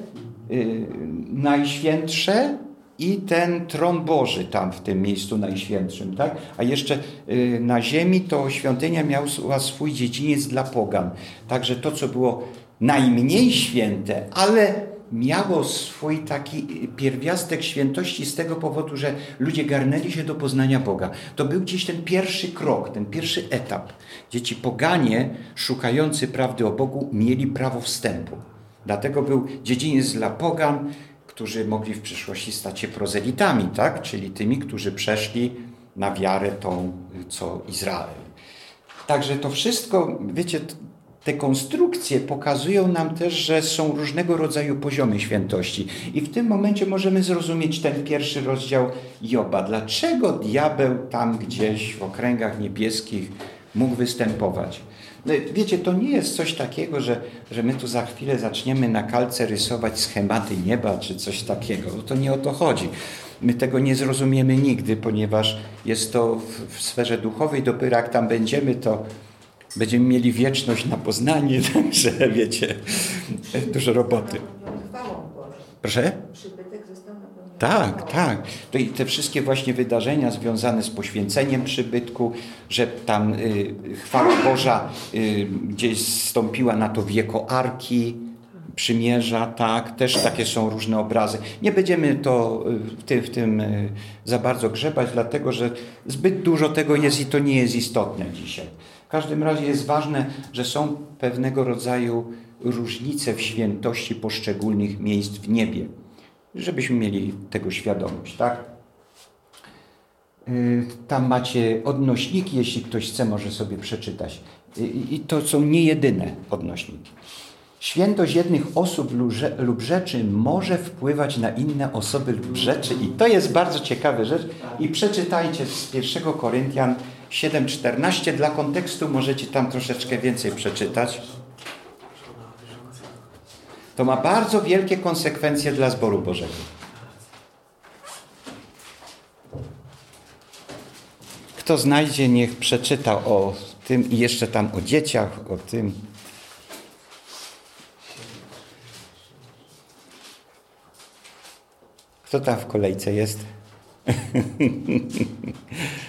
najświętsze i ten tron Boży tam w tym miejscu najświętszym, tak? A jeszcze y, na ziemi to świątynia miała swój dziedziniec dla pogan. Także to, co było najmniej święte, ale miało swój taki pierwiastek świętości z tego powodu, że ludzie garnęli się do poznania Boga. To był gdzieś ten pierwszy krok, ten pierwszy etap. Dzieci poganie szukający prawdy o Bogu mieli prawo wstępu. Dlatego był dziedziniec dla pogan, którzy mogli w przyszłości stać się prozelitami, tak? czyli tymi, którzy przeszli na wiarę tą, co Izrael. Także to wszystko, wiecie, te konstrukcje pokazują nam też, że są różnego rodzaju poziomy świętości. I w tym momencie możemy zrozumieć ten pierwszy rozdział Joba. Dlaczego diabeł tam gdzieś w okręgach niebieskich mógł występować? No, Wiecie, to nie jest coś takiego, że, że my tu za chwilę zaczniemy na kalce rysować schematy nieba czy coś takiego. No To nie o to chodzi. My tego nie zrozumiemy nigdy, ponieważ jest to w, w sferze duchowej. Dopiero jak tam będziemy, to będziemy mieli wieczność na poznanie, także wiecie, dużo roboty. Proszę? Tak, tak. To i te wszystkie właśnie wydarzenia związane z poświęceniem przybytku, że tam y, chwała Boża y, gdzieś zstąpiła na to wieko arki, przymierza, tak, też takie są różne obrazy. Nie będziemy to y, w tym, w tym y, za bardzo grzebać, dlatego że zbyt dużo tego jest i to nie jest istotne dzisiaj. W każdym razie jest ważne, że są pewnego rodzaju różnice w świętości poszczególnych miejsc w niebie żebyśmy mieli tego świadomość, tak? Y, Tam macie odnośniki, jeśli ktoś chce, może sobie przeczytać. I to są nie jedyne odnośniki. Świętość jednych osób lub rzeczy może wpływać na inne osoby lub rzeczy i to jest bardzo ciekawa rzecz. I przeczytajcie z 1 Koryntian 7,14. Dla kontekstu możecie tam troszeczkę więcej przeczytać. To ma bardzo wielkie konsekwencje dla zboru Bożego. Kto znajdzie, niech przeczyta o tym i jeszcze tam o dzieciach, o tym. Kto tam w kolejce jest?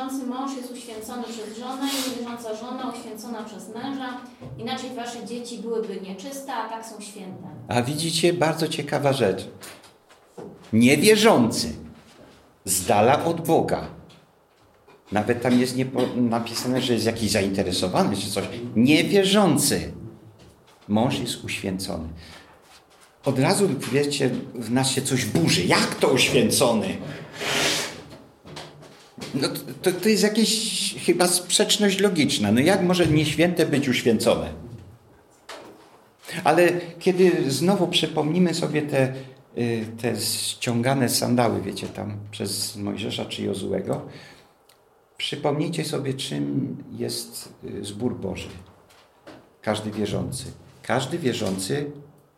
Niewierzący mąż jest uświęcony przez żonę i niewierząca żona uświęcona przez męża. Inaczej wasze dzieci byłyby nieczyste, a tak są święte. A widzicie, bardzo ciekawa rzecz. Niewierzący, z dala od Boga. Nawet tam jest napisane, że jest jakiś zainteresowany czy coś. Niewierzący. Mąż jest uświęcony. Od razu, wiecie, w nas się coś burzy. Jak to uświęcony? No to, to, jest jakaś chyba sprzeczność logiczna. No jak może nieświęte być uświęcone? Ale kiedy znowu przypomnimy sobie te, y, te ściągane sandały, wiecie, tam przez Mojżesza czy przypomnijcie sobie, czym jest y, zbór Boży. Każdy wierzący. Każdy wierzący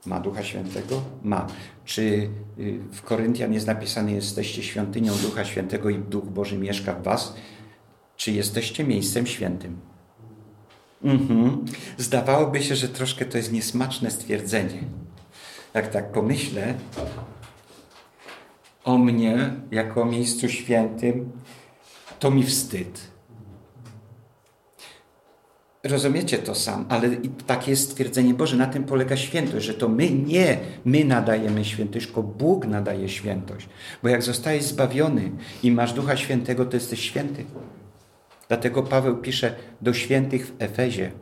ma Ducha Świętego? Ma. Czy y, w Koryntian jest napisane, jesteście świątynią Ducha Świętego i Duch Boży mieszka w was? Czy jesteście miejscem świętym? Mhm. Zdawałoby się, że troszkę to jest niesmaczne stwierdzenie. Jak tak pomyślę, o mnie jako miejscu świętym, to mi wstyd. Rozumiecie to sam, ale takie jest stwierdzenie Boże, na tym polega świętość, że to my nie my nadajemy świętość, tylko Bóg nadaje świętość. Bo jak zostajesz zbawiony i masz Ducha Świętego, to jesteś święty. Dlatego Paweł pisze do świętych w Efezie,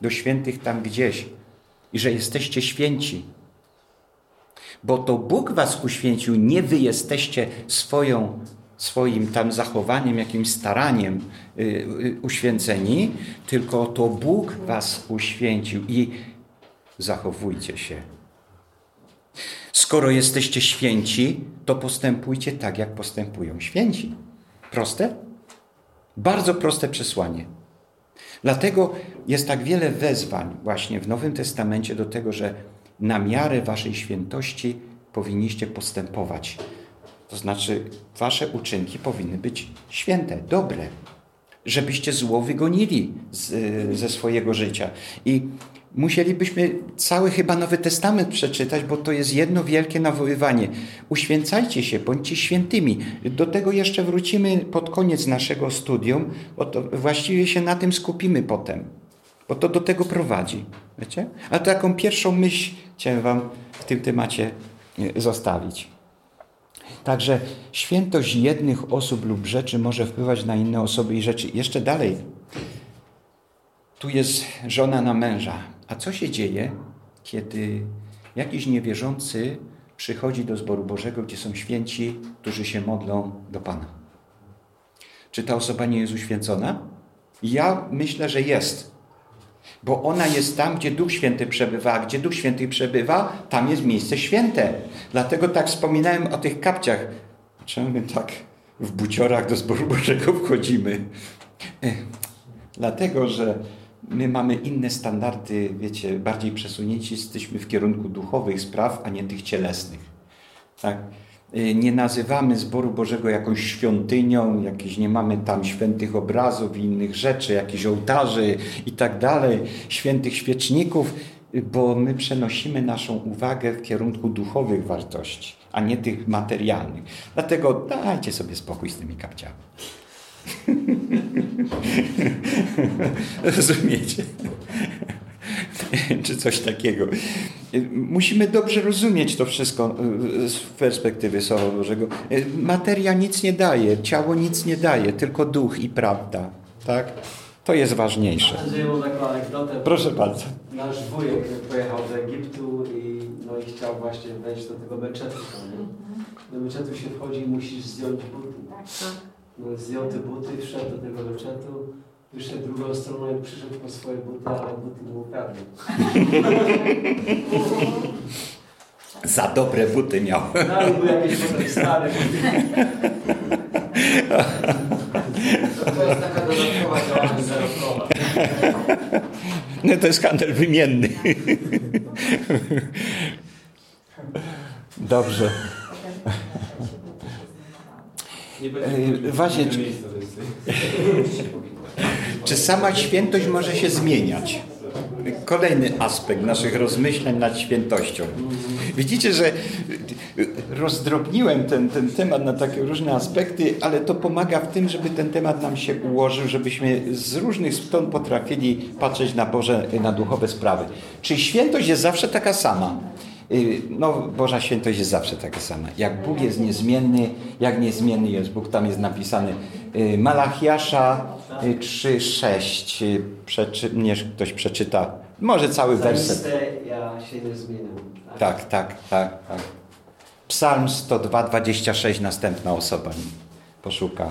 do świętych tam gdzieś, i że jesteście święci. Bo to Bóg was uświęcił, nie wy jesteście swoją swoim tam zachowaniem, jakimś staraniem uświęceni, tylko to Bóg was uświęcił i zachowujcie się. Skoro jesteście święci, to postępujcie tak, jak postępują święci. Proste? Bardzo proste przesłanie. Dlatego jest tak wiele wezwań właśnie w Nowym Testamencie do tego, że na miarę waszej świętości powinniście postępować. To znaczy, wasze uczynki powinny być święte, dobre, żebyście zło wygonili z, ze swojego życia. I musielibyśmy cały chyba Nowy Testament przeczytać, bo to jest jedno wielkie nawoływanie. Uświęcajcie się, bądźcie świętymi. Do tego jeszcze wrócimy pod koniec naszego studium, bo właściwie się na tym skupimy potem, bo to do tego prowadzi. Wiecie? Ale taką pierwszą myśl chciałem wam w tym temacie e, zostawić. Także świętość jednych osób lub rzeczy może wpływać na inne osoby i rzeczy. Jeszcze dalej. Tu jest żona na męża. A co się dzieje, kiedy jakiś niewierzący przychodzi do zboru Bożego, gdzie są święci, którzy się modlą do Pana? Czy ta osoba nie jest uświęcona? Ja myślę, że jest. Bo ona jest tam, gdzie Duch Święty przebywa, a gdzie Duch Święty przebywa, tam jest miejsce święte. Dlatego tak wspominałem o tych kapciach. Czemu my tak w buciorach do zboru Bożego wchodzimy? Dlatego, że my mamy inne standardy, wiecie, bardziej przesunięci jesteśmy w kierunku duchowych spraw, a nie tych cielesnych. Tak? Nie nazywamy zboru Bożego jakąś świątynią, jakieś nie mamy tam świętych obrazów i innych rzeczy, jakichś ołtarzy i tak dalej, świętych świeczników, bo my przenosimy naszą uwagę w kierunku duchowych wartości, a nie tych materialnych. Dlatego dajcie sobie spokój z tymi kapciami. Rozumiecie? Czy coś takiego. Musimy dobrze rozumieć to wszystko z perspektywy Słowa Bożego. Materia nic nie daje, ciało nic nie daje, tylko duch i prawda. Tak? To jest ważniejsze. Taką anegdotę. Proszę bardzo. Nasz wujek pojechał do Egiptu i, no, i chciał właśnie wejść do tego meczetu. Do meczetu się wchodzi i musisz zdjąć buty. No, zdjął te buty, wszedł do tego meczetu, wyszedł drugą stroną i przyszedł po swoje buty, ale buty mu ukradli. Za dobre buty miał. No i były jakieś potem stare. To jest taka dodatkowa działalność zarobkowa. No to jest handel wymienny. Dobrze. Nie będzie właśnie, czy-. Czy sama świętość może się zmieniać? Kolejny aspekt naszych rozmyśleń nad świętością. Widzicie, że rozdrobniłem ten, ten temat na takie różne aspekty, ale to pomaga w tym, żeby ten temat nam się ułożył, żebyśmy z różnych stron potrafili patrzeć na Boże, na duchowe sprawy. Czy świętość jest zawsze taka sama? Y, No, Boża świętość jest zawsze taka sama. Jak Bóg jest niezmienny, jak niezmienny jest Bóg, tam jest napisany y, Malachiasza y, 3,6. Y, Przeczy, nie, ktoś przeczyta, może cały werset. Zaiste ja się nie zmieniam. Tak, tak, tak, tak. Psalm 102, 26, następna osoba poszuka.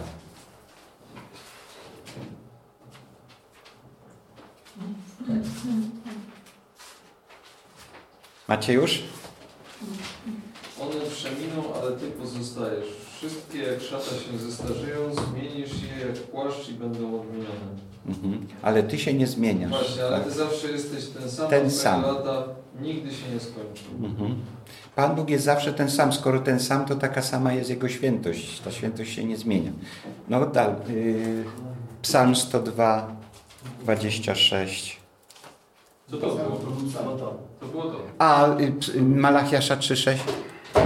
Macie już? One przeminą, ale Ty pozostajesz. Wszystkie jak szata się zestarzeją, zmienisz je jak płaszcz i będą odmienione. Mhm. Ale ty się nie zmieniasz. Właśnie, ale tak? Ty zawsze jesteś ten sam, Ten sam. lata nigdy się nie skończą. Mhm. Pan Bóg jest zawsze ten sam. Skoro ten sam, to taka sama jest Jego świętość. Ta świętość się nie zmienia. No dalej. Yy, Psalm 102, 26. Co to było? To. To było to. A y, ps- Malachiasza 3,6?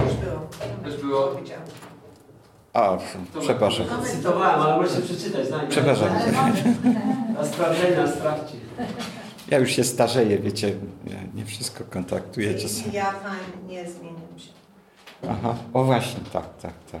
Już było. Też było. A, przepraszam. Cytowałem, ale możecie przeczytać. Znajdę. Przepraszam. Na sprawdzenia, sprawdźcie. Ja już się starzeję, wiecie, ja nie wszystko kontaktuję czasami. Ja Pan nie zmieniam się. Aha, o właśnie, tak, tak, tak.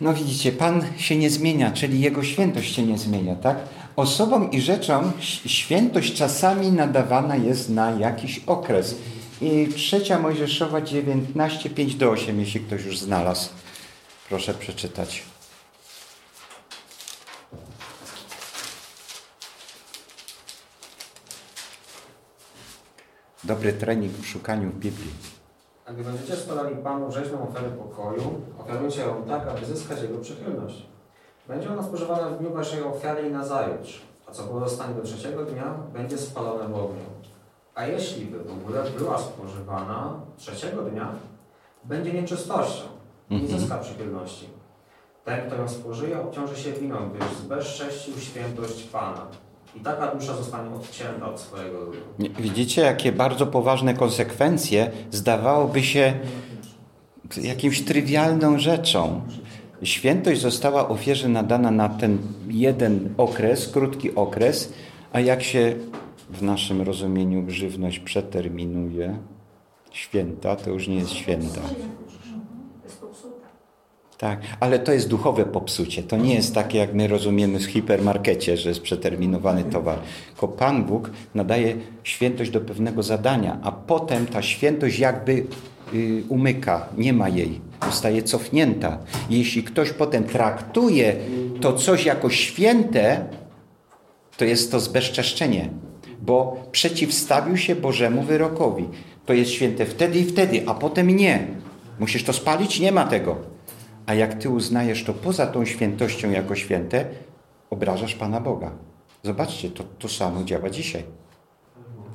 No widzicie, Pan się nie zmienia, czyli Jego świętość się nie zmienia, tak? Osobom i rzeczom świętość czasami nadawana jest na jakiś okres. I trzecia Mojżeszowa 19, 5 do 8, jeśli ktoś już znalazł. Proszę przeczytać. Dobry trening w szukaniu Biblii. A gdy będziecie składali Panu rzeźną ofiarę pokoju, ofiarujcie ją tak, aby zyskać Jego przychylność. Będzie ona spożywana w dniu Waszej ofiary i nazajutrz, a co pozostanie do trzeciego dnia, będzie spalone w ogniu. A jeśli by w ogóle była spożywana trzeciego dnia, będzie nieczystością i nie Mhm. zyska przychylności. Ten, kto ją spożyje, obciąży się winą, gdyż zbezcześcił świętość Pana. I taka dusza zostanie odcięta od swojego Widzicie, jakie bardzo poważne konsekwencje zdawałoby się jakimś trywialną rzeczą. Świętość została ofierze nadana na ten jeden okres, krótki okres, a jak się w naszym rozumieniu żywność przeterminuje, święta, to już nie jest święta. Tak, ale to jest duchowe popsucie. To nie jest takie, jak my rozumiemy w hipermarkecie, że jest przeterminowany towar. Tylko Pan Bóg nadaje świętość do pewnego zadania, a potem ta świętość jakby y, umyka, nie ma jej, zostaje cofnięta. Jeśli ktoś potem traktuje to coś jako święte, to jest to zbezczeszczenie, bo przeciwstawił się Bożemu wyrokowi. To jest święte wtedy i wtedy, a potem nie. Musisz to spalić? Nie ma tego. A jak ty uznajesz to poza tą świętością jako święte, obrażasz Pana Boga. Zobaczcie, to, to samo działa dzisiaj.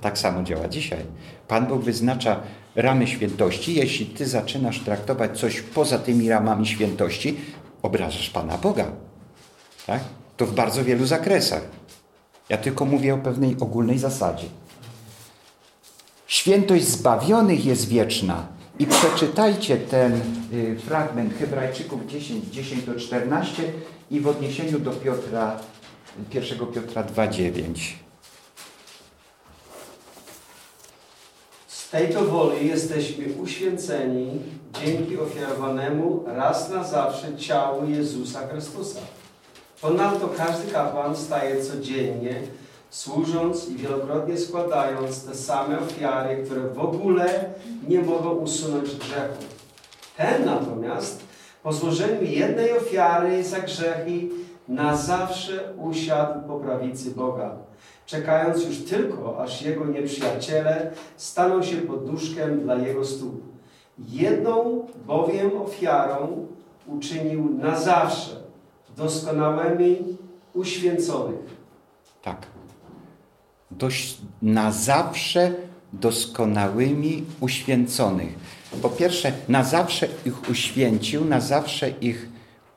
Tak samo działa dzisiaj. Pan Bóg wyznacza ramy świętości. Jeśli ty zaczynasz traktować coś poza tymi ramami świętości, obrażasz Pana Boga. Tak? To w bardzo wielu zakresach. Ja tylko mówię o pewnej ogólnej zasadzie. Świętość zbawionych jest wieczna. I przeczytajcie ten y, fragment Hebrajczyków 10, 10 do 14 i w odniesieniu do Piotra, 1 Piotra 2,9. Z tej to woli jesteśmy uświęceni dzięki ofiarowanemu raz na zawsze ciału Jezusa Chrystusa. Ponadto każdy kapłan staje codziennie, służąc i wielokrotnie składając te same ofiary, które w ogóle nie mogą usunąć grzechu. Ten natomiast po złożeniu jednej ofiary za grzechy na zawsze usiadł po prawicy Boga, czekając już tylko, aż jego nieprzyjaciele staną się poduszkiem dla jego stóp. Jedną bowiem ofiarą uczynił na zawsze doskonałymi uświęconych. Tak. Dość na zawsze doskonałymi uświęconych. Po pierwsze, na zawsze ich uświęcił, na zawsze ich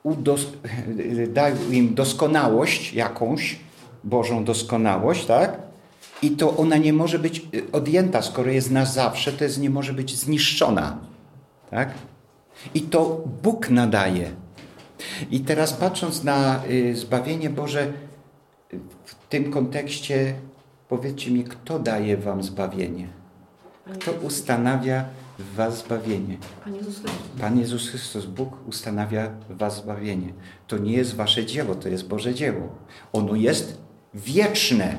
udos- dał im doskonałość jakąś, Bożą doskonałość, tak? I to ona nie może być y, odjęta, skoro jest na zawsze, to jest, nie może być zniszczona, tak? I to Bóg nadaje. I teraz patrząc na y, zbawienie Boże w tym kontekście, powiedzcie mi, kto daje wam zbawienie? Kto ustanawia w was zbawienie? Pan Jezus Chrystus. Pan Jezus Chrystus, Bóg ustanawia w was zbawienie. To nie jest wasze dzieło, to jest Boże dzieło. Ono jest wieczne,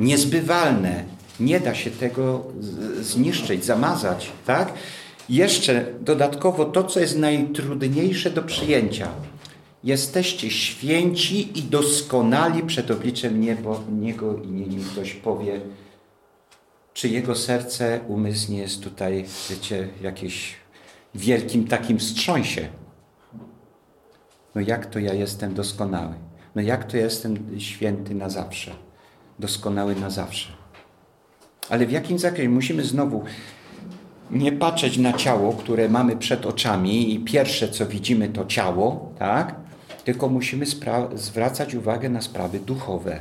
niezbywalne. Nie da się tego zniszczyć, zamazać, tak? Jeszcze dodatkowo to, co jest najtrudniejsze do przyjęcia. Jesteście święci i doskonali przed obliczem niebo, Niego i nie nim ktoś powie, czy jego serce, umysł nie jest tutaj, wiecie, jakieś wielkim takim wstrząsie. No jak to ja jestem doskonały? No jak to ja jestem święty na zawsze? Doskonały na zawsze. Ale w jakim zakresie? Musimy znowu nie patrzeć na ciało, które mamy przed oczami i pierwsze co widzimy to ciało, tak? Tylko musimy zwracać uwagę na sprawy duchowe.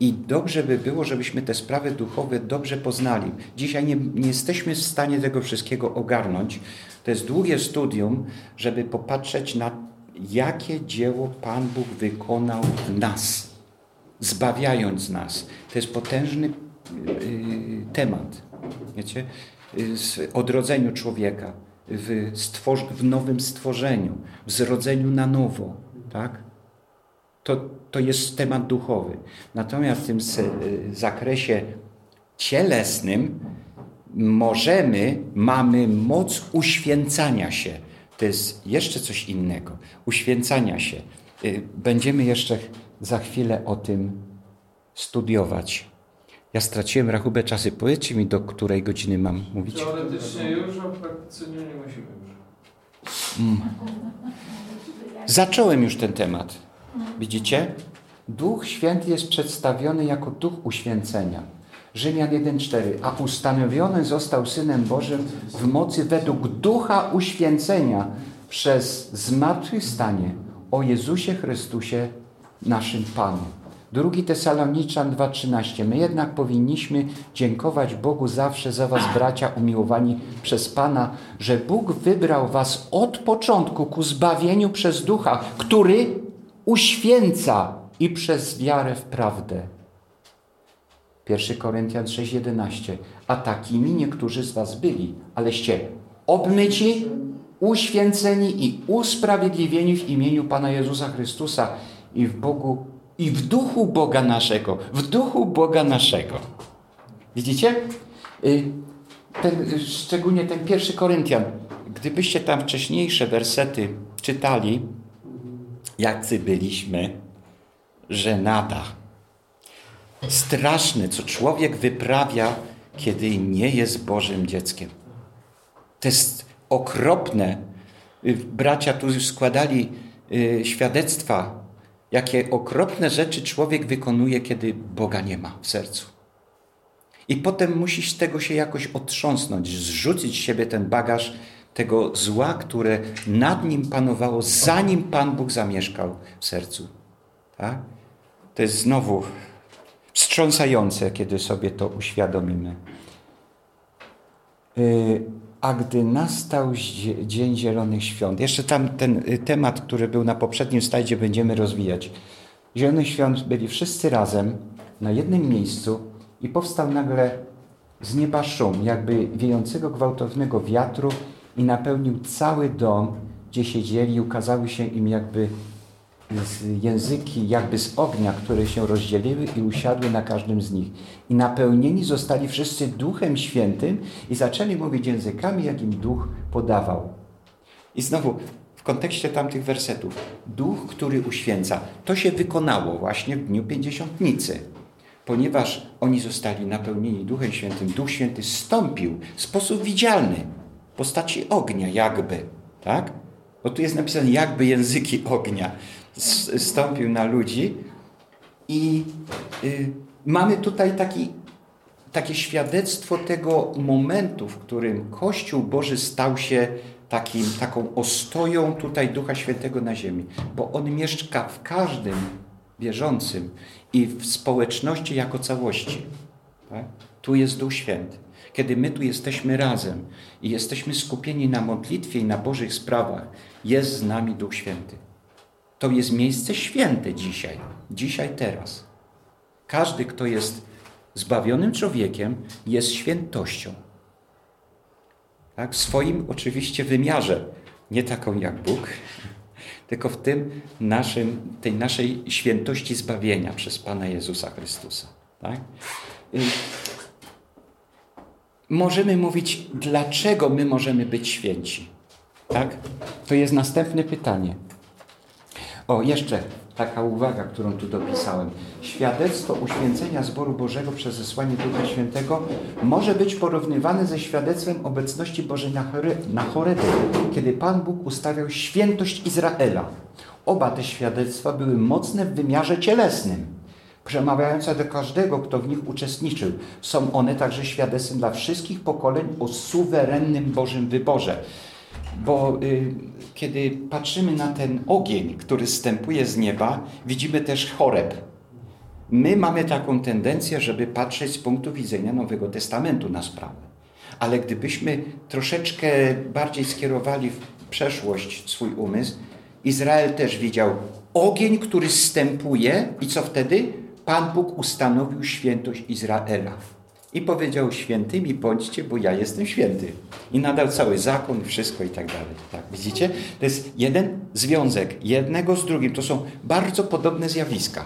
I dobrze by było, żebyśmy te sprawy duchowe dobrze poznali. Dzisiaj nie, nie jesteśmy w stanie tego wszystkiego ogarnąć. To jest długie studium, żeby popatrzeć na jakie dzieło Pan Bóg wykonał w nas, zbawiając nas. To jest potężny yy, temat. Wiecie? W odrodzeniu człowieka, w, stwor- w nowym stworzeniu, w zrodzeniu na nowo. Tak? To, to jest temat duchowy. Natomiast w tym zakresie cielesnym możemy, mamy moc uświęcania się. To jest jeszcze coś innego. Uświęcania się. Będziemy jeszcze za chwilę o tym studiować. Ja straciłem rachubę czasu. Powiedzcie mi, do której godziny mam mówić? Teoretycznie już, a praktycznie nie musimy już. Mm. Zacząłem już ten temat. Widzicie? Duch Święty jest przedstawiony jako duch uświęcenia. Rzymian 1,4. A ustanowiony został Synem Bożym w mocy według ducha uświęcenia przez zmartwychwstanie o Jezusie Chrystusie, naszym Panu. Drugi Tesaloniczan 2,13. My jednak powinniśmy dziękować Bogu zawsze za was, bracia umiłowani przez Pana, że Bóg wybrał was od początku ku zbawieniu przez Ducha, który uświęca i przez wiarę w prawdę. 1 Koryntian 6,11. A takimi niektórzy z was byli, aleście obmyci, uświęceni i usprawiedliwieni w imieniu Pana Jezusa Chrystusa i w Bogu i w duchu Boga naszego, w duchu Boga naszego. Widzicie? Ten, szczególnie ten pierwszy Koryntian. Gdybyście tam wcześniejsze wersety czytali, jacy byliśmy, że nada. Straszne, co człowiek wyprawia, kiedy nie jest Bożym dzieckiem. To jest okropne. Bracia tu składali świadectwa jakie okropne rzeczy człowiek wykonuje, kiedy Boga nie ma w sercu. I potem musisz z tego się jakoś otrząsnąć, zrzucić z siebie ten bagaż tego zła, które nad nim panowało, zanim Pan Bóg zamieszkał w sercu. Tak? To jest znowu wstrząsające, kiedy sobie to uświadomimy. A gdy nastał Dzień Zielonych Świąt, jeszcze tam ten temat, który był na poprzednim slajdzie, będziemy rozwijać. Zielonych Świąt byli wszyscy razem na jednym miejscu i powstał nagle z nieba szum, jakby wiejącego gwałtownego wiatru i napełnił cały dom, gdzie siedzieli i ukazały się im jakby języki jakby z ognia, które się rozdzieliły i usiadły na każdym z nich. I napełnieni zostali wszyscy Duchem Świętym i zaczęli mówić językami, jakim Duch podawał. I znowu w kontekście tamtych wersetów. Duch, który uświęca. To się wykonało właśnie w dniu Pięćdziesiątnicy. Ponieważ oni zostali napełnieni Duchem Świętym, Duch Święty stąpił w sposób widzialny, w postaci ognia jakby. Tak? Bo tu jest napisane jakby języki ognia stąpił na ludzi i y, mamy tutaj taki, takie świadectwo tego momentu, w którym Kościół Boży stał się takim, taką ostoją tutaj Ducha Świętego na ziemi, bo On mieszka w każdym wierzącym i w społeczności jako całości. Tak? Tu jest Duch Święty. Kiedy my tu jesteśmy razem i jesteśmy skupieni na modlitwie i na Bożych sprawach, jest z nami Duch Święty. To jest miejsce święte dzisiaj, dzisiaj, teraz. Każdy, kto jest zbawionym człowiekiem, jest świętością. Tak? W swoim oczywiście wymiarze, nie taką jak Bóg, tylko w tym naszym, tej naszej świętości zbawienia przez Pana Jezusa Chrystusa. Tak? Możemy mówić, dlaczego my możemy być święci. Tak? To jest następne pytanie. O, jeszcze taka uwaga, którą tu dopisałem. Świadectwo uświęcenia zboru Bożego przez zesłanie Ducha Świętego może być porównywane ze świadectwem obecności Bożej na, Chorebie, kiedy Pan Bóg ustawiał świętość Izraela. Oba te świadectwa były mocne w wymiarze cielesnym, przemawiające do każdego, kto w nich uczestniczył. Są one także świadectwem dla wszystkich pokoleń o suwerennym Bożym wyborze. Bo y, kiedy patrzymy na ten ogień, który stępuje z nieba, widzimy też choreb. My mamy taką tendencję, żeby patrzeć z punktu widzenia Nowego Testamentu na sprawę. Ale gdybyśmy troszeczkę bardziej skierowali w przeszłość swój umysł, Izrael też widział ogień, który zstępuje i co wtedy? Pan Bóg ustanowił świętość Izraela. I powiedział, świętymi bądźcie, bo ja jestem święty. I nadał cały zakon, wszystko i tak dalej. Tak, widzicie? To jest jeden związek jednego z drugim. To są bardzo podobne zjawiska.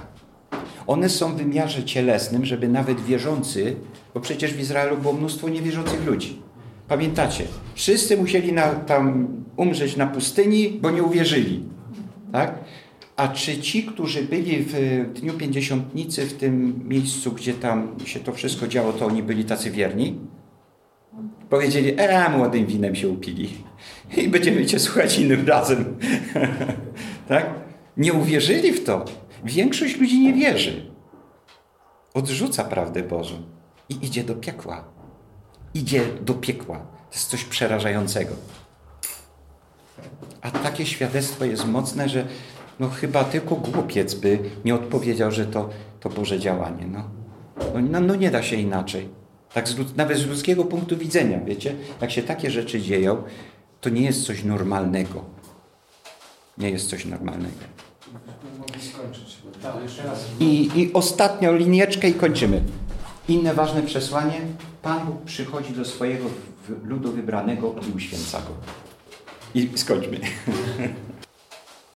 One są w wymiarze cielesnym, żeby nawet wierzący, bo przecież w Izraelu było mnóstwo niewierzących ludzi. Pamiętacie? Wszyscy musieli na, tam umrzeć na pustyni, bo nie uwierzyli. Tak? A czy ci, którzy byli w Dniu Pięćdziesiątnicy, w tym miejscu, gdzie tam się to wszystko działo, to oni byli tacy wierni? Powiedzieli, e, młodym winem się upili. I będziemy cię słuchać innym razem. tak? Nie uwierzyli w to. Większość ludzi nie wierzy. Odrzuca prawdę Bożą i idzie do piekła. Idzie do piekła. To jest coś przerażającego. A takie świadectwo jest mocne, że no chyba tylko głupiec by nie odpowiedział, że to, to Boże działanie. No. No, no nie da się inaczej. Tak z, nawet z ludzkiego punktu widzenia, wiecie, jak się takie rzeczy dzieją, to nie jest coś normalnego. Nie jest coś normalnego. I, I ostatnią linieczkę i kończymy. Inne ważne przesłanie. Pan Bóg przychodzi do swojego ludu wybranego i uświęca go. I skończmy.